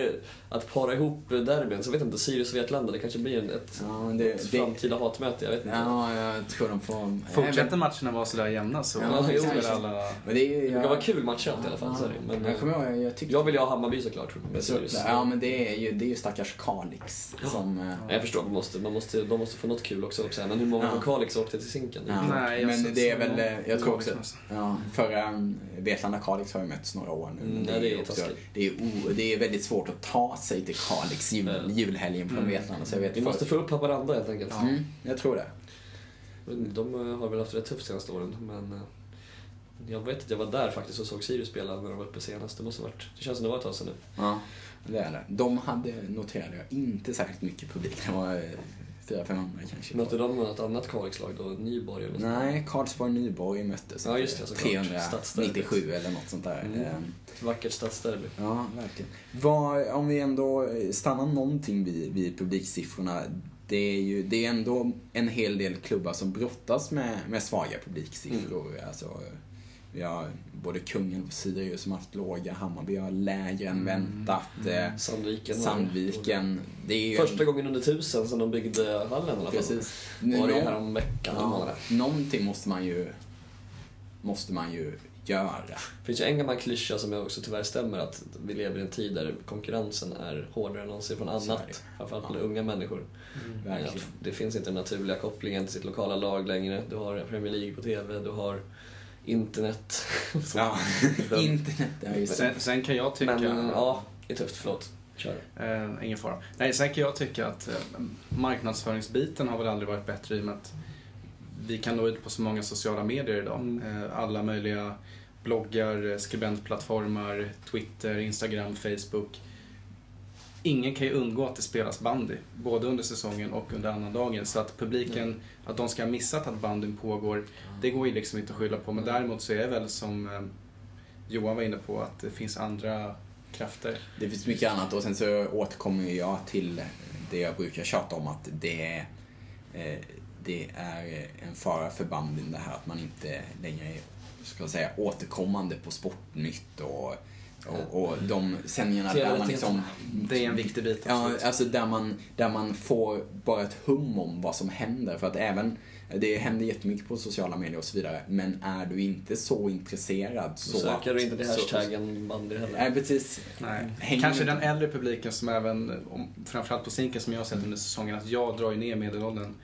att para ihop derbyn. Så jag vet inte, Sirius och Vetlanda, det kanske blir ett, ja, det, ett det, framtida hatmöte. Jag vet inte. Ja, jag tror de får... Fortsätter matcherna vara sådär jämna så ja, jo, alla... Men det, är, det brukar vara kul matcher i alla fall. Ja, men, jag, kommer ihåg, jag, tyckte... jag vill ju ha Hammarby såklart. Med Sirius. Ja, men det är ju, det är ju stackars Kalix ja. som... Ja. Jag förstår, man måste, man måste, de måste få något kul också. Men hur många ja. från Kalix åkte till Zinken? Nej, men det är väl, jag tror också... Ja, förra Vetlanda-Kalix har ju mötts några år nu. Mm, det, är, också, det, är, det är väldigt svårt att ta sig till Kalix jul, julhelgen från mm. Vetlanda. Så jag vet Vi måste få upp Haparanda helt enkelt. Ja. Mm, jag tror det. De eh, har väl haft det tufft senaste åren, men eh, jag vet att jag var där faktiskt och såg Sirius spela när de var uppe senast. Det måste varit, det känns som det var ett tag sedan nu. Ja, det är det. De hade, noterade jag, inte särskilt mycket publik. Det var 400-500 eh, kanske. Mötte de något annat Kalixlag då? Nyborg eller Nej, Karlsborg-Nyborg möttes. Ja, just det. 397 eller något sånt där. Mm. Ehm. Vackert stadsderby. Ja, verkligen. Var, om vi ändå stannar någonting vid, vid publiksiffrorna. Det det är ju det är ändå en hel del klubbar som brottas med, med svaga publiksiffror. Mm. Alltså, vi har både Kungen och Sirius som haft låga, Hammarby har lägre än väntat. eh, Sandviken. har- Sandviken, det är. Första gången under tusen som de byggde hallen i alla fall. Precis. Var det Nå- härom veckan? Ja, Ja. någonting måste man ju, måste man ju göra. Det finns ju en gammal klyscha som jag också tyvärr stämmer att vi lever i en tid där konkurrensen är hårdare än någonsin från annat. Framförallt Ja. med unga människor. Att Det finns inte den naturliga kopplingen till sitt lokala lag längre. Du har Premier League på TV, du har internet. Ja, internet så. Sen, sen kan jag tycka... Men ja, det är tufft. Förlåt. Kör. Eh, ingen fara. Nej, sen kan jag tycka att eh, marknadsföringsbiten har väl aldrig varit bättre i och med att vi kan nå ut på så många sociala medier idag. Mm. Eh, alla möjliga bloggar, eh, skribentplattformar, Twitter, Instagram, Facebook. Ingen kan ju undgå att det spelas bandy, både under säsongen och under annandagen. Så att publiken, att de ska ha missat att bandyn pågår, det går ju liksom inte att skylla på. Men däremot så är det väl som eh, Johan var inne på, att det finns andra krafter. Det finns mycket annat och sen så återkommer jag till det jag brukar tjata om att det är, eh, det är en fara för bandyn det här att man inte längre är ska säga, återkommande på Sportnytt och, och, och de sändningarna där man liksom Det är en viktig bit. Ja, alltså där man, där man får bara ett hum om vad som händer. För att även, det händer jättemycket på sociala medier och så vidare. Men är du inte så intresserad Då så... söker du inte till hashtaggen bandy heller. Nej, precis. Nej. Kanske den äldre publiken som även, framförallt på Zinken som jag har sett under säsongen, att jag drar ju ner medelåldern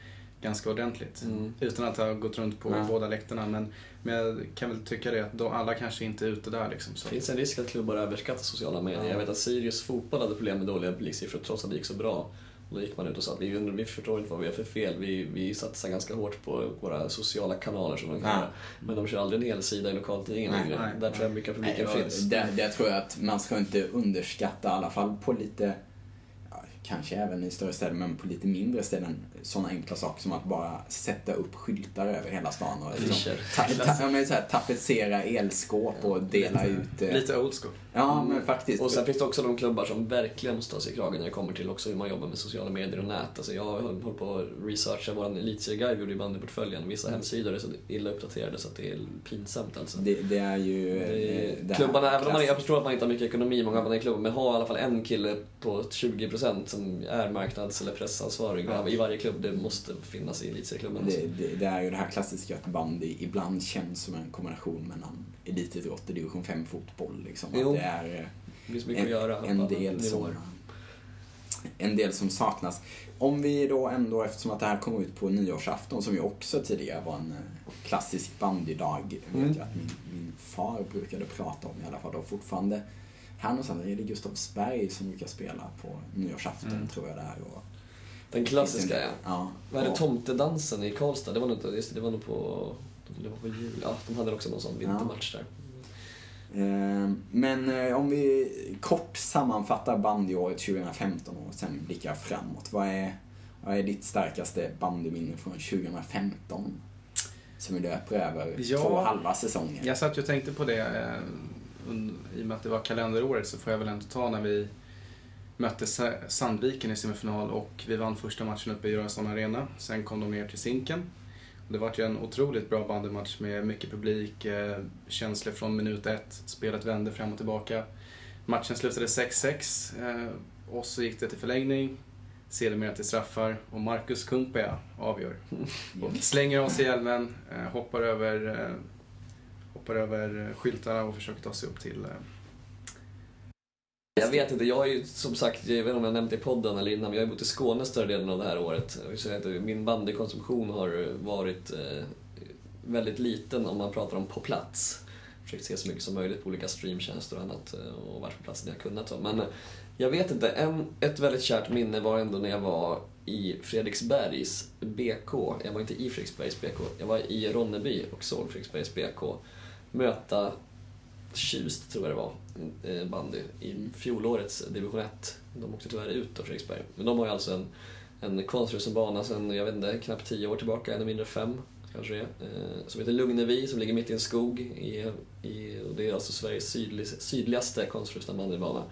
ganska ordentligt. Mm. Utan att ha gått runt på Nej. båda läktarna. Men, men jag kan väl tycka det att de, alla kanske inte är ute där liksom. Så. Det finns en risk att klubbar överskattar sociala medier. Jag vet att Sirius fotboll hade problem med dåliga publiksiffror trots att det gick så bra. Och då gick man ut och sa att vi, undrar- vi förstår inte vad vi har för fel. Vi, vi satsar ganska hårt på våra sociala kanaler som de kallar det. Men de kör aldrig en hel sida i lokaltidningen Nej, längre. nej, Där tror jag mycket av Nej, publiken och finns. där, där tror jag att man ska inte underskatta, i alla fall på lite, ja, kanske även i större städer, men på lite mindre ställen, sådana enkla saker som att bara sätta upp skyltar över hela stan. Och liksom, ta, ta, ja, men så här, tapetsera elskåp och dela ut... eh, Lite old school. Ja, men faktiskt. Och sen finns det också de klubbar som verkligen måste ta sig i kragen när det kommer till också hur man jobbar med sociala medier och nät. Alltså jag har hållit på att researcha vår elitserieguide vi gjorde i bandyportföljen. Vissa hemsidor är så illa uppdaterade så att det är pinsamt alltså. det, det är ju... Det eh, är, det klubbarna, även om man, jag förstår att man inte har mycket ekonomi, många av i klubben, men ha i alla fall en kille på 20% som är marknads eller pressansvarig i varje klubb. Det måste finnas i elitserieklubben. Alltså. Det, det, det är ju det här klassiska att bandy ibland känns som en kombination mellan elitidrott och division 5-fotboll. Liksom. Jo. Att det är eh, Det finns mycket en, att göra. en, del som, en del som saknas. Om vi då ändå, eftersom att det här kom ut på nyårsafton, som ju också tidigare var en eh, klassisk bandydag, Mm. vet jag att min, min far brukade prata om i alla fall. Och fortfarande, här någonstans är det Gustavsberg som brukar spela på nyårsafton, Mm. tror jag det är. Och, Den klassiska ja. ja. Vad är det, Och- tomtedansen i Karlstad? Det var nog inte, just det, det var nog på, det var på jul. Ja, de hade också någon sån vintermatch där. Eh, Men eh, om vi kort sammanfattar bandyåret 2015 och sen blickar framåt. Vad är, vad är ditt starkaste bandyminne från 2015? Som vi löper över Ja. två halva säsonger. Jag satt ju och tänkte på det, eh, i och med att det var kalenderåret så får jag väl ändå ta när vi mötte Sa- Sandviken i semifinal och vi vann första matchen uppe i Göransson Arena. Sen kom de ner till Zinken. Det var ju en otroligt bra bandymatch med mycket publik, eh, känslor från minut ett, spelet vände fram och tillbaka. Matchen slutade 6-6 eh, och så gick det till förlängning, sedermera till straffar och Marcus Kumpea avgör. Och slänger av sig hjälmen, hoppar över eh, hoppar över eh, skyltarna och försöker ta sig upp till... eh, Jag vet inte, jag har ju som sagt, jag vet inte om jag nämnt det i podden eller innan, men jag har ju bott i Skåne större delen av det här året. Min bandykonsumtion har varit eh, väldigt liten om man pratar om på plats. Försökt se så mycket som möjligt på olika streamtjänster och annat eh, och varit på plats när jag kunnat. Men eh, jag vet inte, en, ett väldigt kärt minne var ändå när jag var i Fredriksbergs BK. Jag var inte i Fredriksbergs BK, jag var i Ronneby och såg Fredriksbergs BK möta Tjust, tror jag det var, eh, bandy i fjolårets division 1. De åkte tyvärr ut då, Fredriksberg. Men de har ju alltså en, en konstfrusen bana sedan, jag vet inte, knappt 10 år tillbaka, ännu mindre 5 kanske det är. Som heter Lugnevi, som ligger mitt i en skog. I, i, och det är alltså Sveriges sydlig, sydligaste konstfrusna bandybana.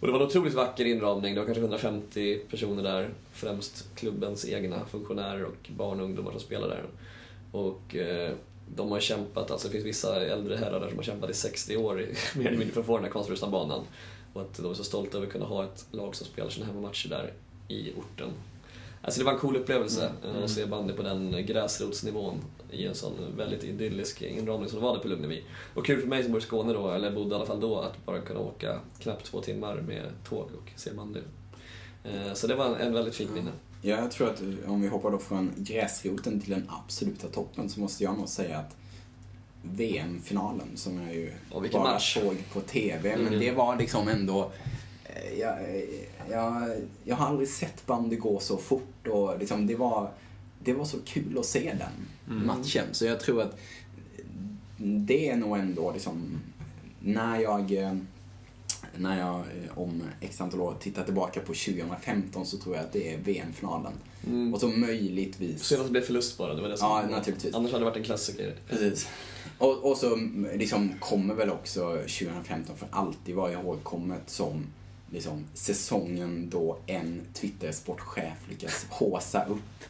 Och det var en otroligt vacker inramning. Det var kanske 150 personer där. Främst klubbens egna funktionärer och barn och ungdomar som spelar där. Och eh, de har kämpat, alltså det finns vissa äldre herrar där som har kämpat i 60 år i- mer eller mindre för att få den här Konstgräsbanan. Och att de är så stolta över att kunna ha ett lag som spelar sina hemmamatcher där i orten. Alltså det var en cool upplevelse eh, att se bandy på den gräsrotsnivån i en sån väldigt idyllisk inramning som det var där på Lugnevi. Och kul för mig som bor i Skåne då, eller bodde i alla fall då, att bara kunna åka knappt två timmar med tåg och se bandy. Eh, Så det var en, väldigt fint minne. Ja, jag tror att om vi hoppar då från gräsroten till den absoluta toppen så måste jag nog säga att VM-finalen som jag ju vilken bara match. såg på TV, men Mm. det var liksom ändå eh, jag, jag, jag har aldrig sett bandy gå så fort och liksom det var, det var så kul att se den Mm. matchen. Så jag tror att det är nog ändå liksom när jag eh, när jag eh, om x antal år tittar tillbaka på 2015 så tror jag att det är VM-finalen. Mm. Och så möjligtvis... Senast blev förlust bara, det var det som Ja, naturligtvis. Annars hade det varit en klassiker. Precis. Och, och så liksom kommer väl också 2015 för alltid vara ihågkommet som liksom, säsongen då en Twitter-sportchef lyckas håsa upp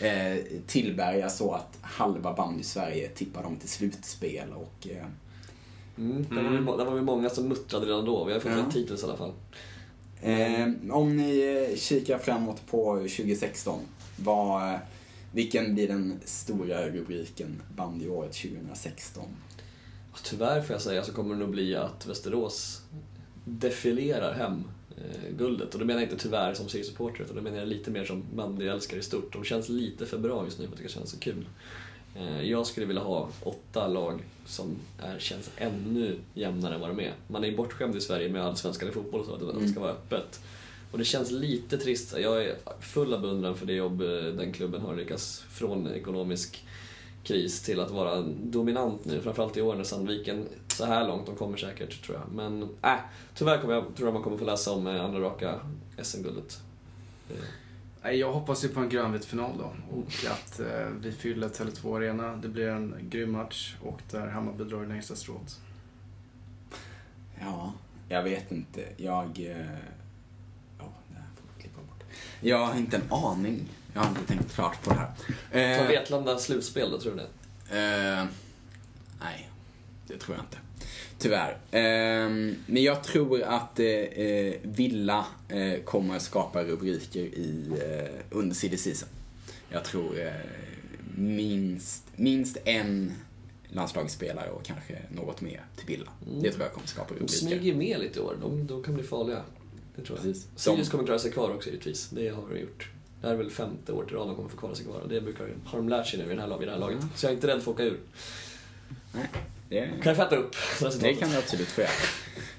eh, Tillberga så att halva band i Sverige tippar dem till slutspel och eh, Mm. Där, var vi, där var vi många som muttrade redan då. Vi har fått Ja. rätt hittills i alla fall. Eh, om ni eh, kikar framåt på 2016, vad, vilken blir den stora rubriken bandyåret 2016? Och Tyvärr får jag säga så kommer det nog bli att Västerås defilerar hem eh, guldet. Och då menar jag inte tyvärr som seriesupporter utan då menar jag lite mer som bandyälskare i stort. De känns lite för bra just nu för att det ska kännas så kul. Eh, jag skulle vilja ha åtta lag som är, känns ännu jämnare än vad de är. Man är ju bortskämd i Sverige med allsvenskan i fotboll och så, att det ska vara öppet. Och det känns lite trist. Jag är full av beundran för det jobb eh, den klubben har lyckats från ekonomisk kris till att vara dominant nu. Framförallt i år när Sandviken, så här långt, de kommer säkert tror jag. Men äh, tyvärr kommer jag, tror jag man kommer få läsa om eh, andra raka SM-guldet. Nej, Jag hoppas ju på en grönvit final då och att eh, vi fyller Tele2 Arena. Det blir en grym match och där Hammarby drar det längsta strået. Ja, jag vet inte. Jag... eh, Ja, det här får klippa bort. Jag har inte en aning. Jag har inte tänkt klart på det här. Eh, Vetlanda slutspel då, tror du det? Eh, nej, det tror jag inte. Tyvärr. Eh, men jag tror att eh, eh, Villa eh, kommer skapa rubriker i, under silly season. Jag tror minst, minst en landslagsspelare och kanske något mer till Villa. Det tror jag kommer skapa De rubriker. smyger ju med lite i år. De, de kan bli farliga. Det tror jag. Precis. Sirius De- kommer klara sig kvar också givetvis. Det har de gjort. Det här är väl femte året i rad de kommer få klara sig kvar. Och det brukar, har de lärt sig nu i det här, i det här laget. Så jag är inte rädd för att åka ur. Nej, det, Kan jag fatta upp det kan du absolut få göra.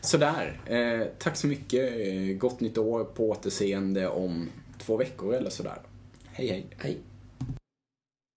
Sådär. Eh, tack så mycket. Eh, gott nytt år. På återseende om två veckor eller sådär. Hej hej. Hej.